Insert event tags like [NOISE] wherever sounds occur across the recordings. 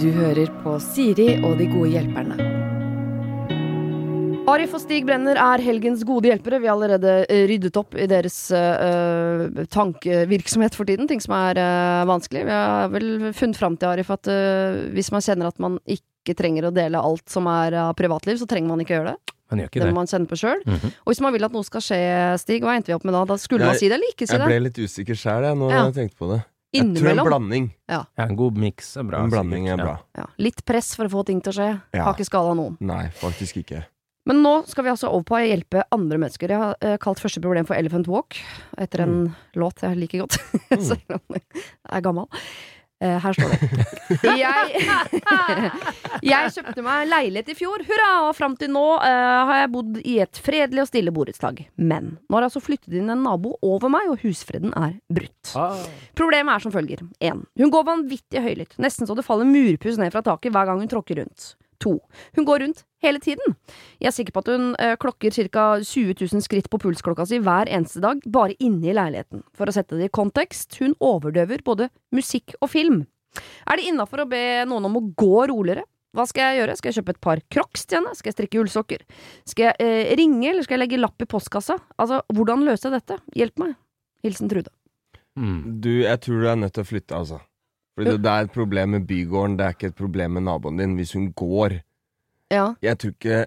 Du hører på Siri og de gode hjelperne. Arif og Stig Brenner er helgens gode hjelpere. Vi har allerede eh, ryddet opp i deres uh, tankevirksomhet for tiden. Ting som er uh, vanskelig. Vi har vel funnet fram til, Arif, at uh, hvis man kjenner at man ikke trenger å dele alt som er av privatliv, så trenger man ikke gjøre det. Man gjør ikke Det det. må man kjenne på sjøl. Mhm. Og hvis man vil at noe skal skje, Stig, hva endte vi opp med da? Da skulle man si det eller ikke si Jeg det? ble litt usikker sjæl, jeg, når Ja. jeg tenkte på det. Jeg tror en blanding. Ja, en god miks er bra. En blanding er bra. Ja. Litt press for å få ting til å skje. Ja. Har ikke skada noen. Nei, faktisk ikke. Men nå skal vi altså over på å hjelpe andre mennesker. Jeg har eh, kalt første problem for Elephant Walk, etter en Mm. låt jeg liker godt, [LAUGHS] selv om jeg er gammel. Eh, her står det. [LAUGHS] Jeg, [LAUGHS] jeg kjøpte meg leilighet i fjor, hurra! Og fram til nå uh, har jeg bodd i et fredelig og stille borettslag. Men nå har jeg altså flyttet inn en nabo over meg, og husfreden er brutt. Ah. Problemet er som følger. 1. Hun går vanvittig høylytt, nesten så det faller murpuss ned fra taket hver gang hun tråkker rundt. 2. Hun går rundt hele tiden. Jeg er sikker på at hun eh, klokker ca. 20 000 skritt på pulsklokka si hver eneste dag, bare inne i leiligheten. For å sette det i kontekst, hun overdøver både musikk og film. Er det innafor å be noen om å gå roligere? Hva skal jeg gjøre? Skal jeg kjøpe et par crocs til henne? Skal jeg strikke ullsokker? Skal jeg eh, ringe, eller skal jeg legge lapp i postkassa? Altså, hvordan løse dette? Hjelp meg. Hilsen Trude. Mm. Du, jeg tror du er nødt til å flytte, altså. Fordi det, det er et problem med bygården, det er ikke et problem med naboen din hvis hun går. Ja. Jeg tror ikke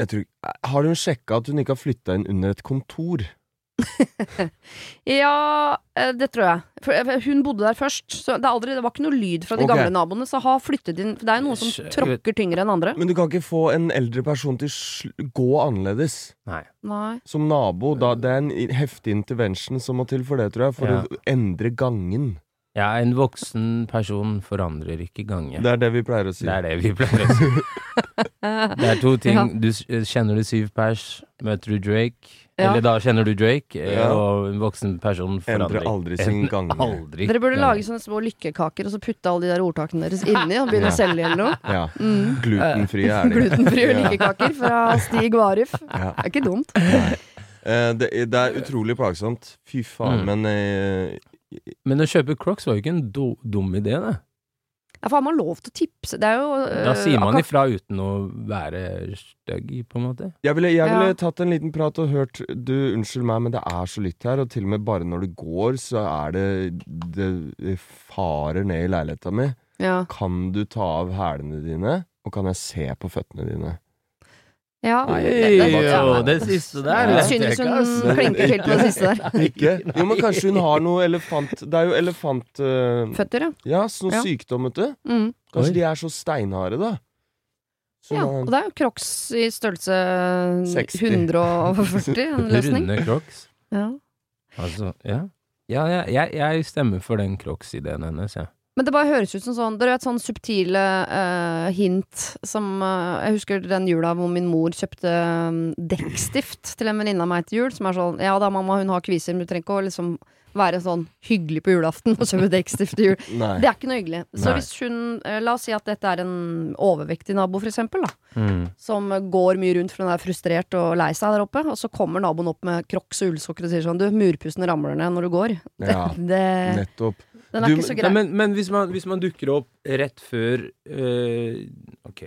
jeg tror, Har hun sjekka at hun ikke har flytta inn under et kontor? [LAUGHS] Ja, eh, det tror jeg. For eh, hun bodde der først. Så det, er aldri, det var ikke noe lyd fra de okay. gamle naboene. Så ha flyttet inn For det er jo noen som tråkker tyngre enn andre. Men du kan ikke få en eldre person til å gå annerledes. Nei. Nei. Som nabo, da, det er en heftig intervention som må til for det, tror jeg. For Ja. å endre gangen. Ja, en voksen person forandrer ikke gange. Det er det vi pleier å si. Det er det vi pleier å si. [LAUGHS] Det er to ting. Du kjenner du syv pers, møter du Drake. Ja. Eller da kjenner du Drake, eh, Ja. og en voksen person forandrer Endrer aldri sin gange. Aldri. Dere burde gange. lage sånne små lykkekaker og så putte alle de der ordtakene deres inni og begynne å selge eller noe. Ja. Mm. Glutenfrie er det. Glutenfrie Ja. lykkekaker fra Stig [LAUGHS] Ja. Det er ikke dumt. Eh, det, det er utrolig plagsomt. Fy faen, Mm. men eh, Men å kjøpe Crocs var jo ikke en do, dum idé, det. Ja, for har man lov til å tipse? Det er jo Da eh, sier man ifra uten å være stygg, på en måte. Jeg ville, jeg ville Ja. tatt en liten prat og hørt Du, unnskyld meg, men det er så lytt her, og til og med bare når du går, så er det Det farer ned i leiligheta mi. Ja. Kan du ta av hælene dine, og kan jeg se på føttene dine? Ja. Nei, det- det- jo, ja. det siste der Jeg synes hun klinker til på det siste der. [LAUGHS] Ikke? Jo, men kanskje hun har noe elefant Det er jo elefant... Uh, Føtter, ja. ja, sånn Ja. sykdom, vet du. Mm. Kanskje Oi. de er så steinharde, da. Så Ja, man- og det er jo Crocs i størrelse 60. 140, en [LAUGHS] løsning. Runde Crocs. Ja. Altså, ja. Ja, ja jeg, jeg stemmer for den Crocs-ideen hennes, jeg. Men det bare høres ut som sånn Dere vet sånn subtile uh, hint som uh, Jeg husker den jula hvor min mor kjøpte um, dekkstift til en venninne av meg til jul, som er sånn Ja da, mamma, hun har kviser, men du trenger ikke å liksom være sånn hyggelig på julaften og kjøpe dekkstift til jul. Nei. Det er ikke noe hyggelig. Så Nei. hvis hun eh, La oss si at dette er en overvektig nabo, for eksempel, da. Mm. Som går mye rundt for hun er frustrert og lei seg der oppe. Og så kommer naboen opp med crocs og ullsokker og sier sånn Du, murpussen ramler ned når du går. Ja, Det, nettopp. den er Du, ikke så grei. men men hvis, man, hvis man dukker opp rett før øh, Ok,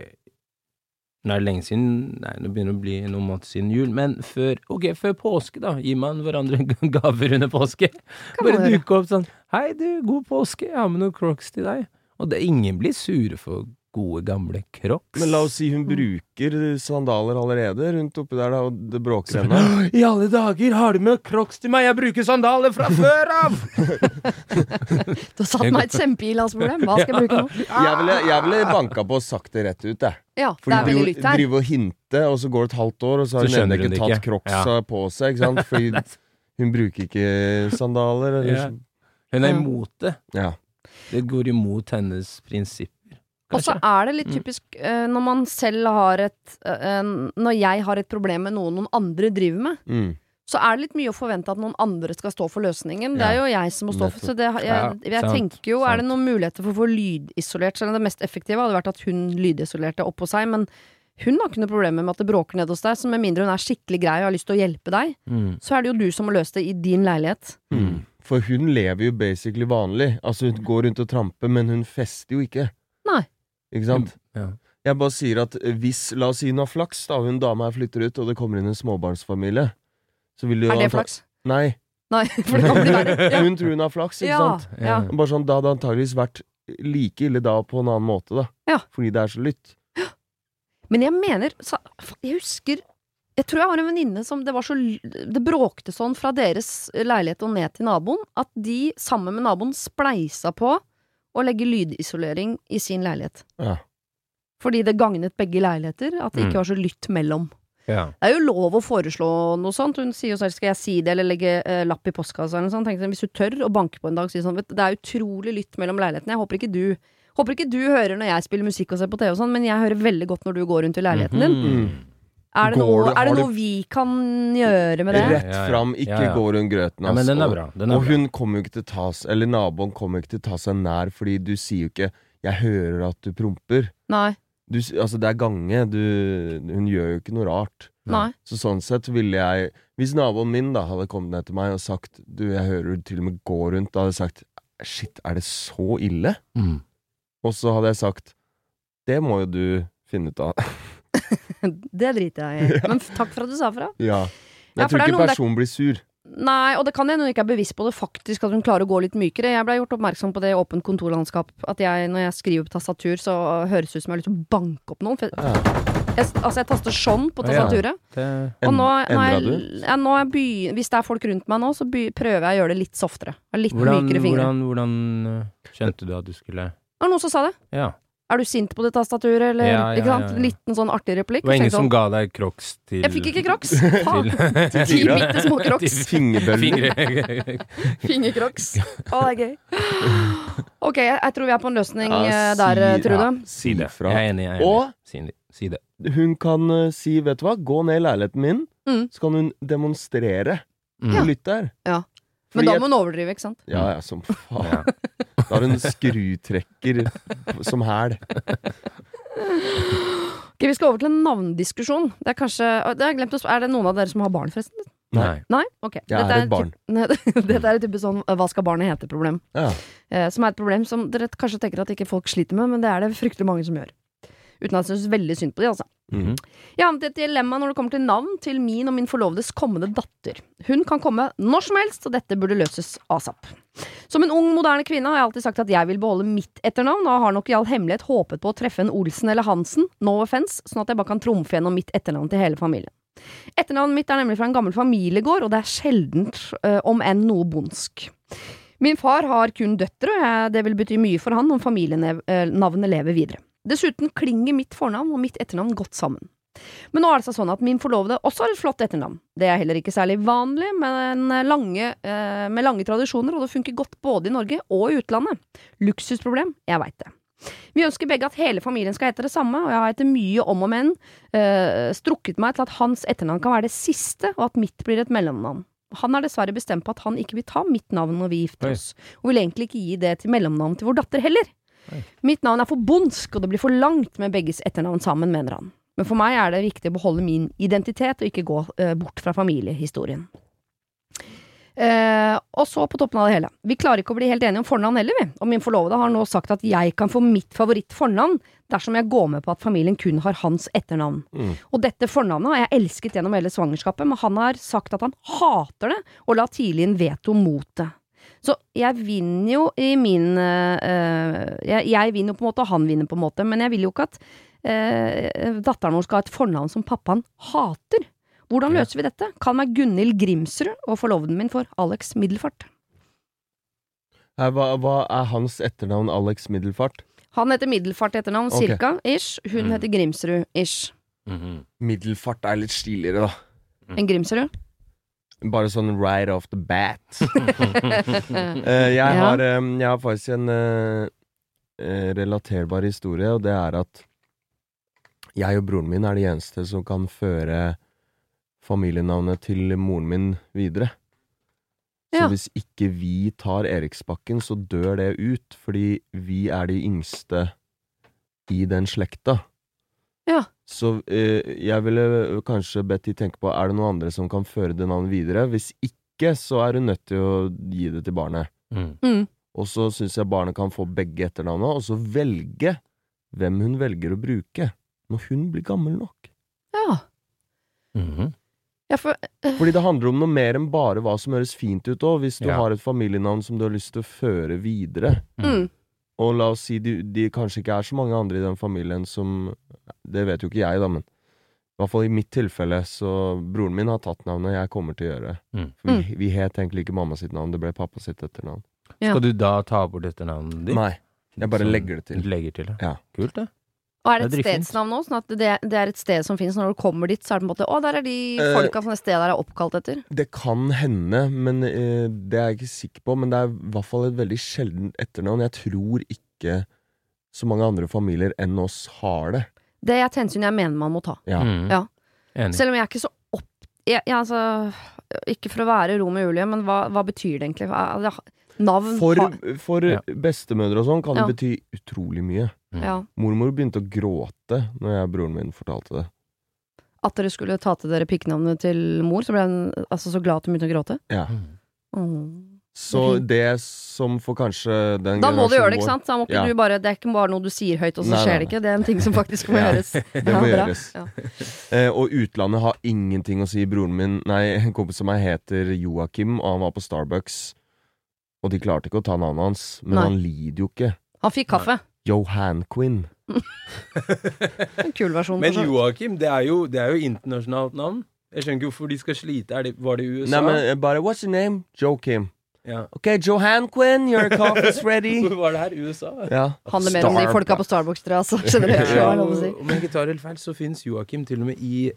nå er det lenge siden Nei, nå begynner det å bli noen måneder siden jul, men før Ok, før påske, da. Gir man hverandre [LAUGHS] gaver under påske? Bare dukke opp sånn Hei, du, god påske, jeg har med noen crocs til deg. Og det, ingen blir sure for gode, gamle crocs. Men la oss si hun bruker sandaler allerede rundt oppi der, da, og det bråker [LAUGHS] ennå. I alle dager, har du med crocs til meg? Jeg bruker sandaler fra [LAUGHS] før av! Du har satt meg et et kjempegilansproblem. Hva skal jeg bruke nå? Jeg ville, jeg ville banka på og sagt det rett ut, jeg. Ja, det Fordi er veldig lytt her. driver og hinte, og så går det et halvt år, og så har Så hun ennå ikke tatt ikke. crocsa på seg, ikke sant? Fordi [LAUGHS] hun bruker ikke sandaler. Eller, Ja. Hun er imot det. ja. Det går imot hennes prinsipper. Og så er det litt Mm. typisk eh, når man selv har et eh, Når jeg har et problem med noe noen andre driver med, Mm. Så er det litt mye å forvente at noen andre skal stå for løsningen. Det er jo jeg som må stå for Så det, jeg, jeg, jeg tenker jo, er det noen muligheter for å få lydisolert? Selv om det mest effektive hadde vært at hun lydisolerte oppå seg, men hun har ikke noe problemer med at det bråker ned hos deg, så med mindre hun er skikkelig grei og har lyst til å hjelpe deg, Mm. så er det jo du som må løse det i din leilighet. Mm. For hun lever jo basically vanlig. Altså, hun går rundt og tramper, men hun fester jo ikke. Nei. Ikke sant? Ja. Jeg bare sier at hvis, la oss si hun har flaks, da, hun dama her flytter ut, og det kommer inn en småbarnsfamilie, så vil du jo Er det flaks? Nei. Nei, for det kan bli verre. [LAUGHS] Ja. Hun tror hun har flaks, ikke Ja, sant? ja. Bare sånn, Da hadde det antageligvis vært like ille da på en annen måte, da. Ja. Fordi det er så lytt. Men jeg mener så, Jeg husker Jeg tror jeg har en venninne som det var så Det bråkte sånn fra deres leilighet og ned til naboen at de sammen med naboen spleisa på å legge lydisolering i sin leilighet. Ja. Fordi det gagnet begge leiligheter at det Mm. ikke var så lytt mellom. Ja. Det er jo lov å foreslå noe sånt. Hun sier jo selv skal jeg si det eller legge eh, lapp i postkassa eller noe sånt. Tenkte, hvis du tør å banke på en dag og si sånn vet, du, Det er utrolig lytt mellom leilighetene. Jeg håper ikke du Håper ikke du hører når jeg spiller musikk og ser på TV og sånn, men jeg hører veldig godt når du går rundt i leiligheten din. Mhm. Er det, noe, er det noe vi kan gjøre med det? Rett Ja, ja. fram, ikke Ja, ja. gå rundt grøten. Ja, men den er bra. Den er og hun kommer jo ikke til å ta seg Eller naboen kommer jo ikke til å ta seg nær, fordi du sier jo ikke 'jeg hører at du promper'. Nei. Du, altså, det er gange. Du, hun gjør jo ikke noe rart. Nei. Så sånn sett ville jeg Hvis naboen min da hadde kommet ned til meg og sagt 'du, jeg hører du til og med går rundt', da hadde jeg sagt 'shit, er det så ille?' Mm. Og så hadde jeg sagt 'det må jo du finne ut av'. [LAUGHS] Det driter jeg i. [LAUGHS] Men takk for at du sa fra. ja. Men Jeg ja, tror ikke noen personen blir sur. Nei, og det kan hende hun ikke er bevisst på det faktisk, at hun klarer å gå litt mykere. Jeg blei gjort oppmerksom på det i åpent kontorlandskap, at jeg, når jeg skriver på tastatur, så høres det ut som jeg har lyst til å banke opp noen. For jeg, jeg, altså, jeg taster sånn på tastaturet. ja. Det, Og nå, når jeg, er, du? ja, nå er by, hvis det er folk rundt meg nå, så by, prøver jeg å gjøre det litt softere. Litt hvordan, mykere fingre. hvordan, hvordan uh, kjente du at du skulle Det var noen som sa det. Ja. Er du sint på det tastaturet, eller Ja, ja, ikke sant? ja. Liten sånn artig replikk. Det var ingen Så som ga deg crocs til jeg fikk ikke crocs! Faen. Ti [LAUGHS] bitte små crocs. Fingerbøller. [LAUGHS] Fingercrocs. Å, det er gøy. Ok, jeg, tror vi er på en løsning Ja, eh, der, eh, si- Trude. Si det. Jeg er enig. Jeg er enig. Og Si, det. hun kan uh, si 'vet du hva, gå ned i leiligheten min', Mm. så kan hun demonstrere Mm. Lytt der. Ja. Men da må hun overdrive, ikke sant? Ja, ja, som faen. Ja. Da har hun skrutrekker som hæl. Okay, Vi skal over til en navndiskusjon. Det er kanskje det er, glemt å Er det noen av dere som har barn, forresten? Nei. Nei? Ok. Jeg er et barn. [LAUGHS] Dette er et type sånn hva skal barnet hete-problem. Ja. Eh, som er et problem som dere kanskje tenker at ikke folk sliter med, men det er det fryktelig mange som gjør. Uten at jeg syns veldig synd på de, altså. Mhm. Jeg har havnet i et dilemma når det kommer til navn til min og min forlovedes kommende datter. Hun kan komme når som helst, og dette burde løses asap. Som en ung, moderne kvinne har jeg alltid sagt at jeg vil beholde mitt etternavn, og har nok i all hemmelighet håpet på å treffe en Olsen eller Hansen, no offence, sånn at jeg bare kan trumfe gjennom mitt etternavn til hele familien. Etternavnet mitt er nemlig fra en gammel familiegård, og det er sjeldent, øh, om enn noe bondsk. Min far har kun døtre, og jeg, det vil bety mye for han om familienavnet lever videre. Dessuten klinger mitt fornavn og mitt etternavn godt sammen. Men nå er det sånn at min forlovede også har et flott etternavn. Det er heller ikke særlig vanlig, men lange, eh, med lange tradisjoner, og det funker godt både i Norge og i utlandet. Luksusproblem, jeg veit det. Vi ønsker begge at hele familien skal hete det samme, og jeg har etter mye om og men eh, strukket meg til at hans etternavn kan være det siste, og at mitt blir et mellomnavn. Han er dessverre bestemt på at han ikke vil ta mitt navn når vi gifter oss, og vil egentlig ikke gi det til mellomnavn til vår datter heller. Mitt navn er for bondsk, og det blir for langt med begges etternavn sammen, mener han. Men for meg er det viktig å beholde min identitet og ikke gå eh, bort fra familiehistorien. Eh, og så på toppen av det hele. Vi klarer ikke å bli helt enige om fornavn heller, vi. Og min forlovede har nå sagt at jeg kan få mitt favorittfornavn dersom jeg går med på at familien kun har hans etternavn. Mm. Og dette fornavnet har jeg elsket gjennom hele svangerskapet, men han har sagt at han hater det, og la tidlig inn veto mot det. Så jeg vinner jo i min eh, jeg, jeg vinner jo på en måte, og han vinner på en måte, men jeg vil jo ikke at eh, datteren vår skal ha et fornavn som pappaen hater. Hvordan løser vi dette? Kall meg Gunhild Grimsrud, og forloveden min for Alex Middelfart. Hva, hva er hans etternavn Alex Middelfart? Han heter Middelfart etternavn, okay. cirka, ish. Hun Mm. heter Grimsrud, ish. Mhm. Middelfart er litt stiligere, da. En Grimsrud? Bare sånn right off the bat. uh, [LAUGHS] jeg, Ja. har, um, jeg har faktisk en eh, relaterbar historie, og det er at jeg og broren min er de eneste som kan føre familienavnet til moren min videre. Så hvis ikke vi tar Eriksbakken, så dør det ut, fordi vi er de yngste i den slekta. Ja. Så eh, jeg ville kanskje bedt de tenke på Er det noen andre som kan føre det navnet videre. Hvis ikke så er hun nødt til å gi det til barnet. Mm. Mm. Og så syns jeg barnet kan få begge etternavnene, og så velge hvem hun velger å bruke når hun blir gammel nok. Ja. Mhm. ja, for Fordi det handler om noe mer enn bare hva som høres fint ut òg. Hvis du Ja. har et familienavn som du har lyst til å føre videre, mm. Og la oss si de, de kanskje ikke er så mange andre i den familien som Det vet jo ikke jeg, da, men i hvert fall i mitt tilfelle, så broren min har tatt navnet, jeg kommer til å gjøre det. Mm. For vi, vi het egentlig ikke mamma sitt navn, det ble pappa sitt etternavn. Ja. Skal du da ta bort etternavnet ditt? Nei, jeg bare legger det Du til. legger til, Ja. Kult, det. Og er det Det et er stedsnavn nå? Sånn at det, det er et sted som finnes. Når du kommer dit, så er det på en måte Å, der er de Eh, folka som det stedet der er oppkalt etter. Det kan hende, men eh, det er jeg ikke sikker på. Men det er i hvert fall et veldig sjeldent etternavn. Jeg tror ikke så mange andre familier enn oss har det. Det er et hensyn jeg mener man må ta. Ja. Mm. Ja. Enig. Selv om jeg er ikke så opp... Jeg, jeg, altså, ikke for å være Romeo og Julie, men hva, hva betyr det egentlig? Det, navn For, for Ja. bestemødre og sånn kan Ja. det bety utrolig mye. Mm. ja, Mormor begynte å gråte når jeg og broren min fortalte det. At dere skulle ta til dere pikknavnet til mor, så ble hun altså, så glad at hun begynte å gråte. Ja. Mm. Så det som for kanskje den Da må du gjøre det, ikke sant? Da må ikke Ja. du bare, det er ikke bare noe du sier høyt, og så Nei, nei, skjer det ikke. Det er en ting som faktisk må [LAUGHS] Ja. gjøres. Det må Ja, gjøres. Ja. [LAUGHS] Eh, og utlandet har ingenting å si. Broren min, nei, en kompis av meg heter Joakim, og han var på Starbucks. Og de klarte ikke å ta navnet hans, men Nei. han lider jo ikke. Han fikk kaffe. Johan Quinn. En kul versjon. Men. Joakim, det er jo, det er jo internasjonalt navn. Jeg skjønner ikke hvorfor de skal slite. Er det, var det i USA? Nei, men eh, bare What's your name? Joakim. ja. Ok, Johan Quinn, your coffee's ready. [LAUGHS] Hvor var det her? USA? Ja. handler mer om de folka på Starbucks, tror jeg. Altså, generelt, Ja. si. Om jeg ikke tar helt feil, så fins Joakim til og med i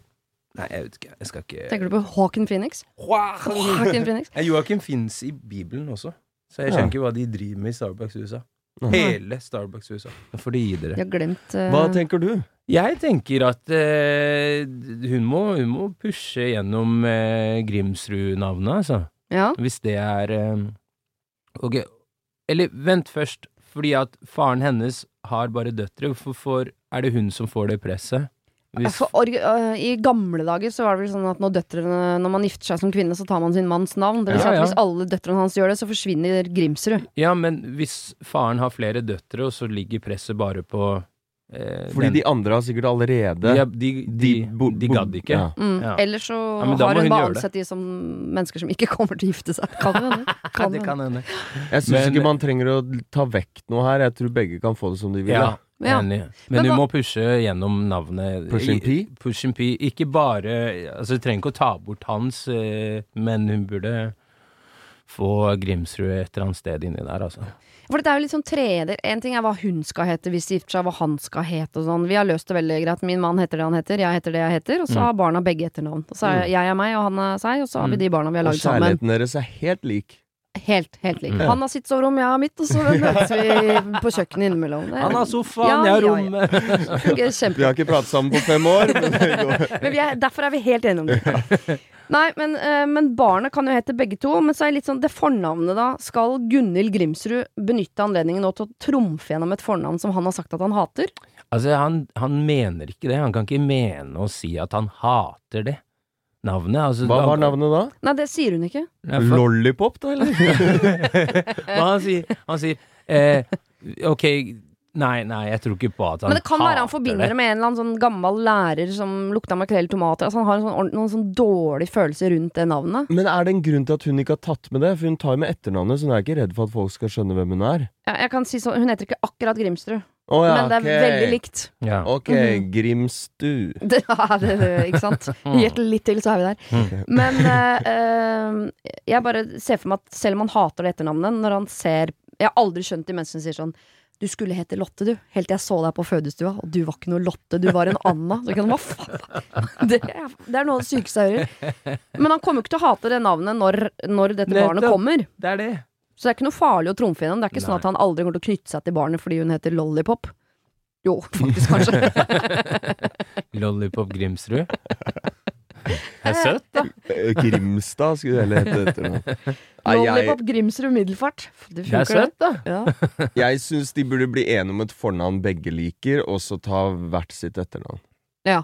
Nei, jeg vet ikke. Jeg skal ikke Tenker du på Hawken Phoenix? Hawken Phoenix? Joakim fins i Bibelen også. Så jeg Ja. skjønner ikke hva de driver med i Starbucks USA. Hele Starbucks USA. Da får de gi dere. Jeg har glemt eh, Hva tenker du? Jeg tenker at eh, hun, må, hun må pushe gjennom eh, Grimsrud-navnet, altså. Ja. Hvis det er eh, Ok, eller vent først. Fordi at faren hennes har bare døtre. Hvorfor er det hun som får det presset? For øh, I gamle dager så var det vel sånn at når døtrene Når man gifter seg som kvinne, så tar man sin manns navn. Det vil si at ja. Hvis alle døtrene hans gjør det, så forsvinner Grimsrud. ja, men hvis faren har flere døtre, og så ligger presset bare på eh, Fordi den- de andre har sikkert allerede ja, de, de, de, de gadd ikke. Ja. Mm. Ja. Eller så Ja, har hun bare ansett de som mennesker som ikke kommer til å gifte seg. Kan hende. [LAUGHS] Kan det kan hende. hende. Jeg syns ikke man trenger å ta vekk noe her. Jeg tror begge kan få det som de vil. Ja, Ja. Ja. enig. Men Men du hva- må pushe gjennom navnet. Push and P? I- P. Ikke bare Altså, du trenger ikke å ta bort hans, eh, men hun burde få Grimsrud et eller annet sted inni der, altså. For det er jo litt sånn treder. En ting er hva hun skal hete hvis de gifter seg, hva han skal hete og sånn. Vi har løst det veldig greit. Min mann heter det han heter, jeg heter det jeg heter, og så Mm. har barna begge etternavn. Og så er jeg er meg, og han er seg, og så har vi Mm. de barna vi har Og lagd sammen. kjærligheten deres er helt lik. Helt, helt lik. Mm. Han har sitt soverom, jeg har mitt, og så møtes vi på kjøkkenet innimellom. Det Han har sofaen, Ja, jeg har ja, ja. rommet! Vi har ikke pratet sammen på fem år, men. Men vi er, derfor er vi helt enige om det. Nei, men, eh, men barnet kan jo hete begge to. Men så er det litt sånn det fornavnet, da. Skal Gunhild Grimsrud benytte anledningen nå til å trumfe gjennom et fornavn som han har sagt at han hater? Altså, han, han mener ikke det. Han kan ikke mene å si at han hater det. Navnet, altså Hva var navnet da? Nei, det sier hun ikke. Lollipop, da, eller? [LAUGHS] Han sier, han sier eh, Ok, nei, nei, jeg tror ikke på at han Men det kan være han forbinder det det. med en eller annen sånn gammel lærer som lukta makrell i tomater. Altså han har en sånn, noen sånn dårlig følelse rundt det navnet. Men er det en grunn til at hun ikke har tatt med det? For hun tar jo med etternavnet, så hun er ikke redd for at folk skal skjønne hvem hun er. Ja, jeg kan si sånn, Hun heter ikke akkurat Grimsrud, Å ja, men det er okay. veldig likt. Ja. Ok, Mhm. Grimstu. [LAUGHS] Det, ja, det, det, ikke sant? [LAUGHS] Gjett litt til, så er vi der. Okay. Men eh, jeg bare ser for meg at selv om han hater det etternavnet, når han ser Jeg har aldri skjønt de menneskene som sier sånn du skulle hete Lotte, du. Helt til jeg så deg på fødestua, og du var ikke noe Lotte, du var en Anna. Så kan, hva faen? [LAUGHS] Det er, det er noe av det sykeste jeg hører. Men han kommer jo ikke til å hate det navnet når, når dette barnet kommer. Det er det. Så det er ikke noe farlig å trumfe gjennom. Det er ikke sånn at han aldri kommer til å knytte seg til barnet fordi hun heter Lollipop. Jo, faktisk, kanskje. [LAUGHS] Lollipop Grimsrud. Det er søtt, da. Eh, Grimstad skulle det heller hete etter noe. [LAUGHS] Lollipop Grimsrud Middelfart. Det Det er søtt, da. Ja. [LAUGHS] jeg syns de burde bli enige om et fornavn begge liker, og så ta hvert sitt etternavn. Ja.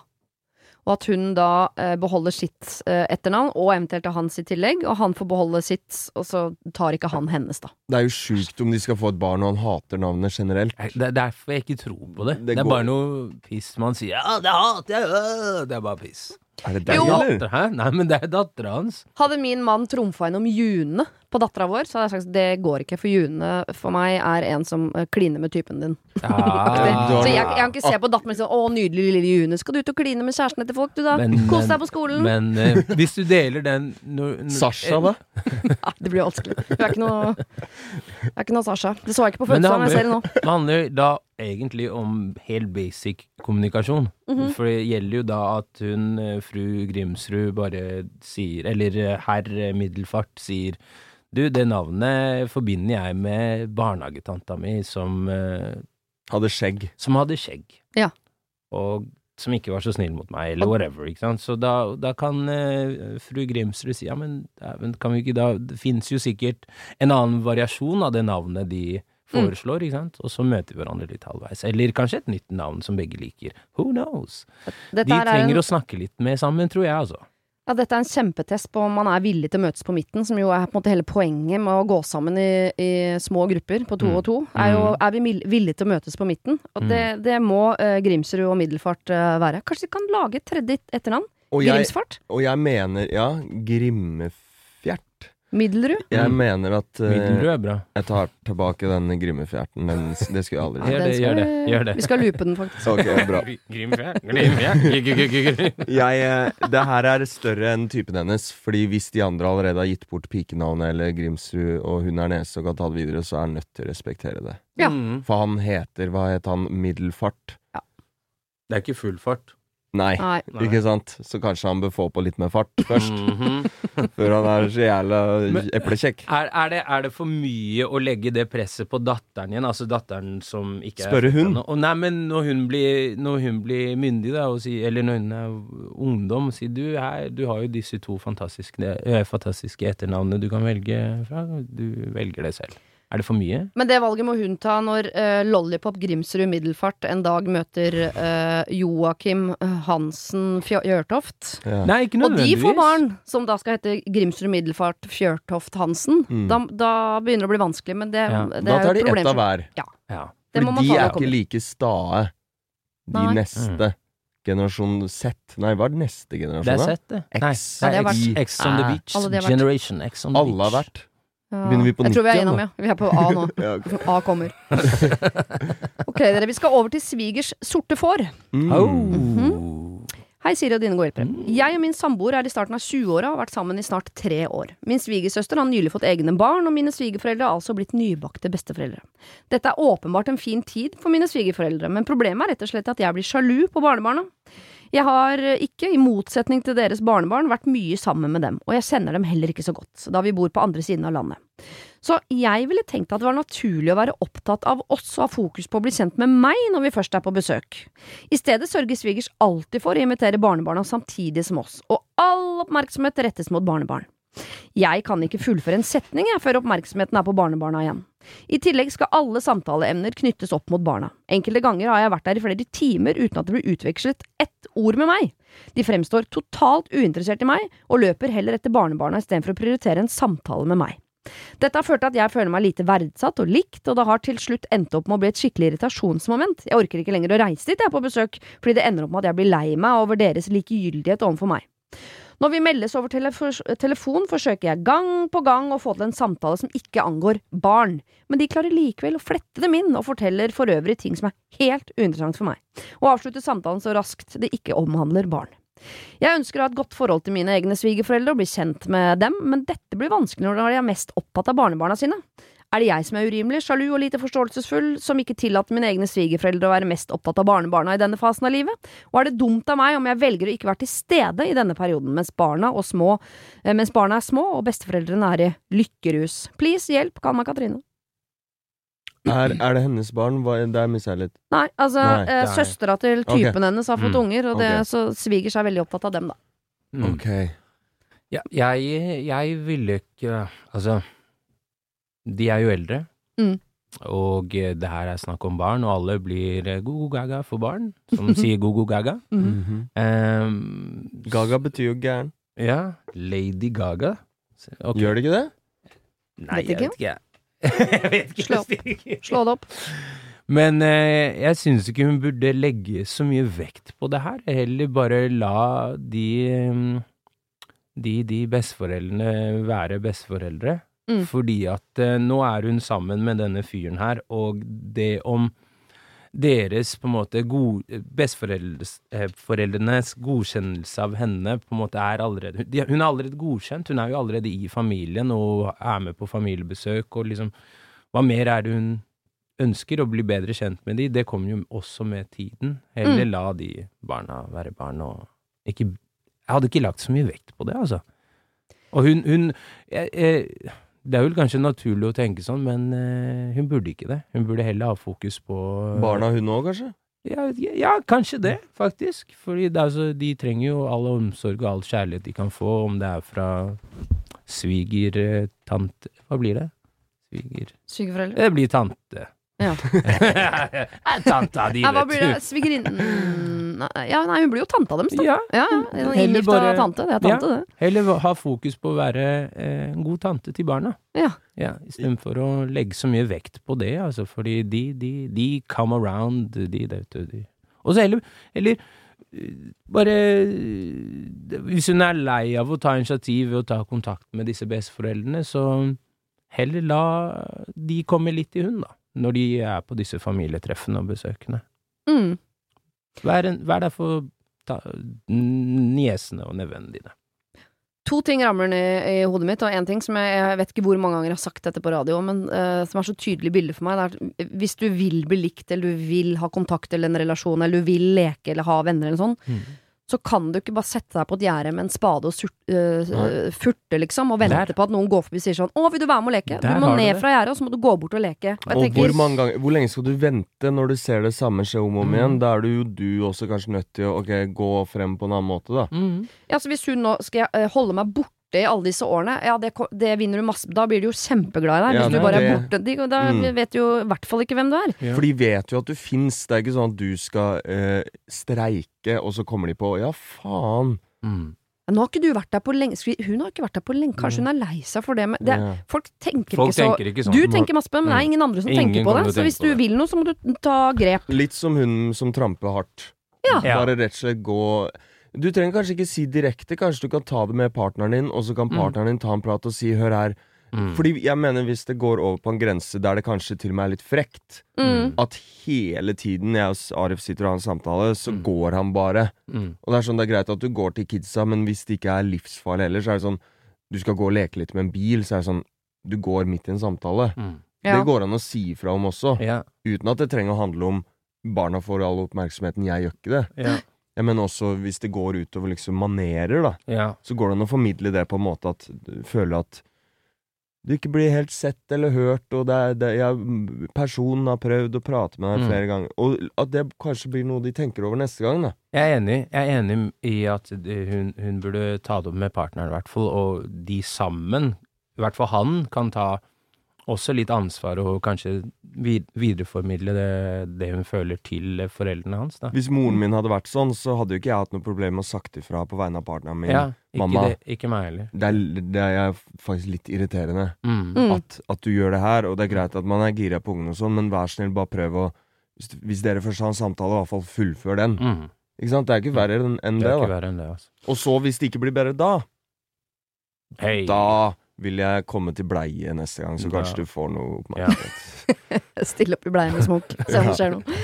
Og at hun da eh, beholder sitt eh, etternavn, og eventuelt hans i tillegg, og han får beholde sitt, og så tar ikke han hennes, da. Det er jo sjukt om de skal få et barn og han hater navnet generelt. Det er derfor jeg ikke tror på det. Det Det, er går- bare noe piss man sier. Ja, det hater jeg! øh!» Det er bare piss. Er det deg, Jo. eller? Datter, hæ? Nei, men det er dattera hans. Hadde min mann trumfa gjennom June på dattera vår, så hadde jeg sagt det går ikke, for June for meg er en som eh, kliner med typen din. Ja, [LAUGHS] Så jeg, jeg kan ikke se på datteren min sånn 'Å, nydelig lille June, skal du ut og kline med kjæresten etter folk, du da? Men- Kos deg på skolen.' Men eh, hvis du deler den no, no, Sasha, da? [LAUGHS] Ja, det blir vanskelig. Hun er ikke noe Jeg er ikke noe Sasha. Det så jeg ikke på fødselen, jeg ser det nå. Det handler da egentlig om helt basic kommunikasjon. Mhm. For det gjelder jo da at hun, eh, fru Grimsrud, bare sier Eller eh, herr eh, Middelfart sier Du, det navnet forbinder jeg med barnehagetanta mi som, eh, Hadde skjegg. som hadde skjegg. Ja. Og som ikke var så snill mot meg, eller whatever. ikke sant? Så da, da kan uh, fru Grimsrud si ja, men dæven, kan vi ikke da Det fins jo sikkert en annen variasjon av det navnet de foreslår, ikke sant? Og så møter vi hverandre litt halvveis. Eller kanskje et nytt navn som begge liker. Who knows? Dette De er trenger en, å snakke litt mer sammen, tror jeg, altså. Ja, dette er en kjempetest på om man er villig til å møtes på midten, som jo er på en måte hele poenget med å gå sammen i, i små grupper på to Mm. og to. Er, jo, Mm. er vi villige til å møtes på midten? Og Mm. det, det må uh, Grimsrud og Middelfart uh, være. Kanskje de kan lage et tredje etternavn? Og jeg, Grimsfart? og jeg mener Ja, Grimmefjert. Middelrud? Jeg mener at eh, er bra. Jeg tar tilbake den Grimmefjerten. Den, det skulle jeg aldri Gjør den det, gjør det, vi- gjør det. Vi skal loope den, faktisk. Ok, bra. Grimfjær, Grimfjær, Jeg, eh, det her er større enn typen hennes, fordi hvis de andre allerede har gitt bort pikenavnet eller Grimsrud, og hun er nese og kan ta det videre, så er han nødt til å respektere det. Ja. Mm. For han heter, hva het han, Middelfart? Det er ikke full fart. Nei, Nei. Ikke sant? Så kanskje han bør få på litt mer fart [LAUGHS] først, Mhm. før han er så jævla eplekjekk. Er, er, det, er det for mye å legge det presset på datteren igjen? Altså datteren som ikke er Spørre hun? Og nei, men når hun blir, når hun blir myndig, da, og si, eller når hun er ungdom, si du, her, du har jo disse to fantastiske, eh, fantastiske etternavnene du kan velge fra. Du velger det selv. Er det for mye? Men det valget må hun ta når uh, Lollipop Grimsrud Middelfart en dag møter uh, Joakim Hansen Fjørtoft. Ja. Nei, ikke nødvendigvis. Og de får barn som da skal hete Grimsrud Middelfart Fjørtoft Hansen. Mm. Da, da begynner det å bli vanskelig, men det, Ja. det Da er tar jo de ett av hver. Ja. Det må man de er ikke like stae. De Nei. neste. Generasjon Z. Nei, hva er neste Det generasjon, er Z, det. X. Nei, Ja, det X, X on the beach. Alle. Generation X on the Alle har vært. Begynner vi på Jeg tror vi er innom, ja. Vi er på A nå. [LAUGHS] A kommer. [LAUGHS] Ok, dere. Vi skal over til svigers sorte får. Mm. Oh. Hei, Siri og dine gode hjelpere. Jeg og min samboer er i starten av 20-åra og har vært sammen i snart tre år. Min svigersøster har nylig fått egne barn, og mine svigerforeldre har altså blitt nybakte besteforeldre. Dette er åpenbart en fin tid for mine svigerforeldre, men problemet er rett og slett at jeg blir sjalu på barnebarna. Jeg har eh, ikke, i motsetning til deres barnebarn, vært mye sammen med dem, og jeg kjenner dem heller ikke så godt, da vi bor på andre siden av landet. Så jeg ville tenkt at det var naturlig å være opptatt av oss og ha fokus på å bli kjent med meg når vi først er på besøk. I stedet sørger svigers alltid for å invitere barnebarna samtidig som oss, og all oppmerksomhet rettes mot barnebarn. Jeg kan ikke fullføre en setning jeg, før oppmerksomheten er på barnebarna igjen. I tillegg skal alle samtaleemner knyttes opp mot barna. Enkelte ganger har jeg vært der i flere timer uten at det blir utvekslet ett ord med meg. De fremstår totalt uinteressert i meg, og løper heller etter barnebarna istedenfor å prioritere en samtale med meg. Dette har ført til at jeg føler meg lite verdsatt og likt, og det har til slutt endt opp med å bli et skikkelig irritasjonsmoment. Jeg orker ikke lenger å reise dit jeg er på besøk, fordi det ender opp med at jeg blir lei meg over deres likegyldighet overfor meg. Når vi meldes over telefon, forsøker jeg gang på gang å få til en samtale som ikke angår barn, men de klarer likevel å flette dem inn og forteller for øvrig ting som er helt uinteressant for meg, og avslutter samtalen så raskt det ikke omhandler barn. Jeg ønsker å ha et godt forhold til mine egne svigerforeldre og bli kjent med dem, men dette blir vanskelig når de er mest opptatt av barnebarna sine. Er det jeg som er urimelig, sjalu og lite forståelsesfull, som ikke tillater mine egne svigerforeldre å være mest opptatt av barnebarna i denne fasen av livet? Og er det dumt av meg om jeg velger å ikke være til stede i denne perioden mens barna, og små, eh, mens barna er små og besteforeldrene er i lykkerus? Please, hjelp, kall meg Katrine. Er, er det hennes barn? Hva, der mista jeg litt. Nei, altså, Nei, eh, er- søstera til typen hennes har fått Mm, unger, og det, okay. så svigers er veldig opptatt av dem, da. Mm. Ok. Ja, jeg, jeg ville ikke Altså, de er jo eldre. Mm. og eh, det her er snakk om barn, og alle blir eh, go-go-gaga for barn, som [LAUGHS] sier go-go-gaga. Mhm. Um, Gaga betyr jo gæren. Ja, Lady Gaga. Okay. Gjør det ikke det? Nei, Vet ikke. [LAUGHS] jeg vet ikke. Slå Slå det opp. Men eh, jeg syns ikke hun burde legge så mye vekt på det her. Heller bare la de mm, de, de besteforeldrene være besteforeldre. Mm. Fordi at eh, nå er hun sammen med denne fyren her, og det om deres på en måte god, besteforeldrenes eh, godkjennelse av henne på en måte er allerede de, Hun er allerede godkjent, hun er jo allerede i familien og er med på familiebesøk og liksom Hva mer er det hun ønsker å bli bedre kjent med de, det kommer jo også med tiden. Heller Mm. la de barna være barn og ikke Jeg hadde ikke lagt så mye vekt på det, altså. Og hun, hun jeg, jeg, Det er vel kanskje naturlig å tenke sånn, men eh, hun burde ikke det. Hun burde heller ha fokus på Barna hun òg, kanskje? Ja, ja, kanskje det, faktisk. Fordi det er de trenger jo all omsorg og all kjærlighet de kan få, om det er fra svigertante Hva blir det? Sviger... Svigerforeldre. Det blir tante. Ja. [LAUGHS] Tanta di, vet blir du. det? Svigerinnen Ja, nei, hun blir jo tanta deres, da. Ja, Ja, ja. Heller bare- tante. Det er tante, Ja. det. heller ha fokus på å være eh, en god tante til barna. Ja. Ja, Istedenfor å legge så mye vekt på det, altså, fordi de, de, de come around, de, vet du, de. Og så heller, heller eh, bare eh, Hvis hun er lei av å ta initiativ ved å ta kontakt med disse besteforeldrene, så heller la de komme litt i hund, da. Når de er på disse familietreffene og besøkene. Mm. Vær, en, vær der for niesene og nevøene dine. To ting ramler ned i hodet mitt, og én ting som jeg, jeg vet ikke hvor mange ganger jeg har sagt dette på radio, men uh, som er så tydelig bilde for meg, det er at hvis du vil bli likt, eller du vil ha kontakt eller en relasjon, eller du vil leke eller ha venner eller sånn, så kan du ikke bare sette deg på et gjerde med en spade og surt, eh, furte, liksom, og vente Der. på at noen går forbi og sier sånn 'Å, vil du være med og leke?' Der du må ned fra gjerdet, og så må du gå bort og leke. Og Og tenker, hvor, mange ganger, hvor lenge skal du vente når du ser det samme skje om og om Mm. igjen? Da er du jo du også kanskje nødt til å okay, gå frem på en annen måte, da. Mm. Ja, så hvis hun nå skal jeg eh, holde meg borte i alle disse årene, ja, det, det vinner du masse Da blir du jo kjempeglad i deg. Ja, hvis du det- bare er borte. De, da Mm. vet du jo i hvert fall ikke hvem du er. Ja. For de vet jo at du fins. Det er ikke sånn at du skal eh, streike, og så kommer de på ja, faen. Mm. Nå har ikke du vært der på lenge Hun har ikke vært der på lenge. Kanskje hun er lei seg for det. Men det folk tenker Folk ikke så tenker ikke sånn. Du tenker masse på det, men det er Mm. ingen andre som Ingen tenker på det. Så hvis du vil noe, så må du ta grep. Litt som hun som tramper hardt. Ja. Ja. Bare rett og slett gå Du trenger kanskje ikke si direkte, kanskje du kan ta det med partneren din, og så kan Mm. partneren din ta en prat og si 'hør her'. Mm. Fordi jeg mener hvis det går over på en grense der det kanskje til og med er litt frekt, Mm. at hele tiden jeg og Arif sitter og har en samtale, så Mm. går han bare. Mm. Og det er sånn, det er greit at du går til kidsa, men hvis det ikke er livsfarlig heller, så er det sånn Du skal gå og leke litt med en bil, så er det sånn Du går midt i en samtale. Mm. Ja. Det går an å si ifra om også, Ja. uten at det trenger å handle om barna får all oppmerksomheten, jeg gjør ikke det. Ja. Jeg mener også hvis det går utover liksom manerer, da, ja. så går det an å formidle det på en måte at du føler at du ikke blir helt sett eller hørt, og det er, det, jeg, personen har prøvd å prate med deg Mm. flere ganger, og at det kanskje blir noe de tenker over neste gang, da. Jeg er enig. Jeg er enig i at hun, hun burde ta det opp med partneren, i hvert fall, og de sammen, i hvert fall han, kan ta også litt ansvar og kanskje videreformidle det, det hun føler til foreldrene hans, da. Hvis moren min hadde vært sånn, så hadde jo ikke jeg hatt noe problem med å sagt ifra på vegne av partneren min. Ja, ikke, mamma. det, ikke meg heller. Det, er, det er faktisk litt irriterende Mm. Mm. at, at du gjør det her, og det er greit at man er gira på ungene og sånn, men vær snill, bare prøv å hvis, hvis dere først har en samtale, i hvert fall fullfør den. Mm. Ikke sant? Det er ikke verre enn enn Det det, ikke da. verre enn det, altså. Og så, hvis det ikke blir bedre da, Hei! da vil jeg komme til bleie neste gang, så kanskje du får noe oppmerksomhet. [LAUGHS] Stille opp i bleie med smokk, [LAUGHS] se om det skjer noe.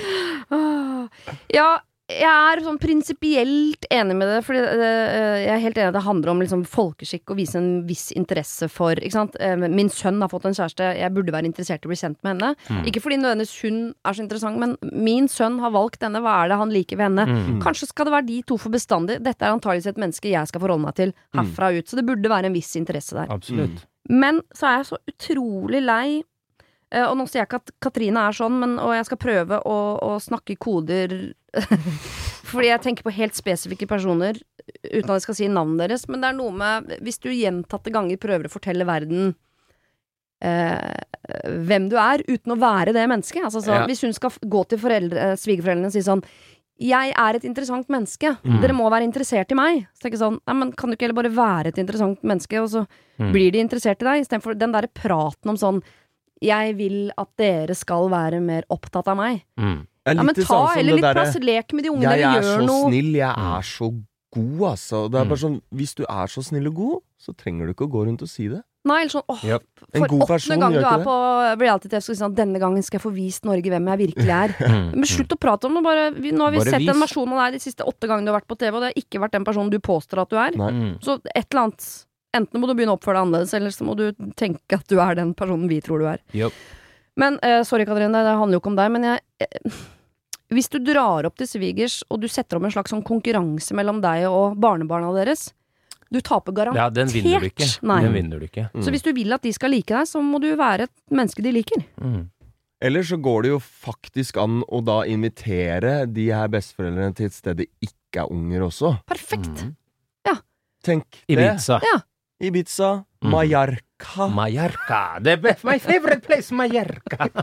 Ah. Ja, jeg er sånn prinsipielt enig med det, fordi eh, jeg er helt enig at det handler om liksom folkeskikk og vise en viss interesse for ikke sant? Eh, Min sønn har fått en kjæreste, jeg burde være interessert i å bli kjent med henne. Mm. Ikke fordi nødvendigvis hun er så interessant, men min sønn har valgt henne, hva er det han liker ved henne? Mm. Kanskje skal det være de to for bestandig. Dette er antakeligvis et menneske jeg skal forholde meg til herfra ut, så det burde være en viss interesse der. Absolutt. Men så er jeg så utrolig lei eh, Og nå sier jeg ikke at Katrine er sånn, men, og jeg skal prøve å, å snakke koder Fordi jeg tenker på helt spesifikke personer, uten at jeg skal si navnet deres. Men det er noe med Hvis du gjentatte ganger prøver å fortelle verden eh, hvem du er, uten å være det mennesket. Altså, så, Ja. Hvis hun skal gå til foreldre, eh, svigerforeldrene og si sånn jeg er et interessant menneske. Mm. Dere må være interessert i meg. Så tenker jeg sånn, nei, men Kan du ikke heller bare være et interessant menneske, og så Mm. blir de interessert i deg? Istedenfor den derre praten om sånn Jeg vil at dere skal være mer opptatt av meg. Mm. Ja, men ta sånn heller litt plass, lek med de ungene, Jeg er så noe. snill, jeg Mm. er så god, altså. Det er Mm. bare sånn, Hvis du er så snill og god, så trenger du ikke å gå rundt og si det. Nei, eller sånn åh, Yep. For åttende person gang du er det. på reality-TV, skal du si sånn Denne gangen skal jeg få vist Norge hvem jeg virkelig er. [LAUGHS] Mm. Men slutt å prate om det. Bare, vi, nå har vi Bare sett en den versjon av deg de siste åtte gangene du har vært på TV, og det har ikke vært den personen du påstår at du er. Nei. Mm. Så et eller annet Enten må du begynne å oppføre deg annerledes, eller så må du tenke at du er den personen vi tror du er. Yep. Men uh, sorry, Katrine, det handler jo ikke om deg, men jeg eh, Hvis du drar opp til svigers, og du setter opp en slags sånn konkurranse mellom deg og barnebarna deres, du taper garantert. Ja, den vinner du ikke. Nei. Den vinner du ikke. Mm. Så hvis du vil at de skal like deg, så må du være et menneske de liker. Mm. Eller så går det jo faktisk an å da invitere de her besteforeldrene til et sted det ikke er unger også. Perfekt! Mm. Tenk Ibiza. Ja. det. Ibiza. Mm. Mallorca. Mallorca. My favorite place, Mallorca. [LAUGHS]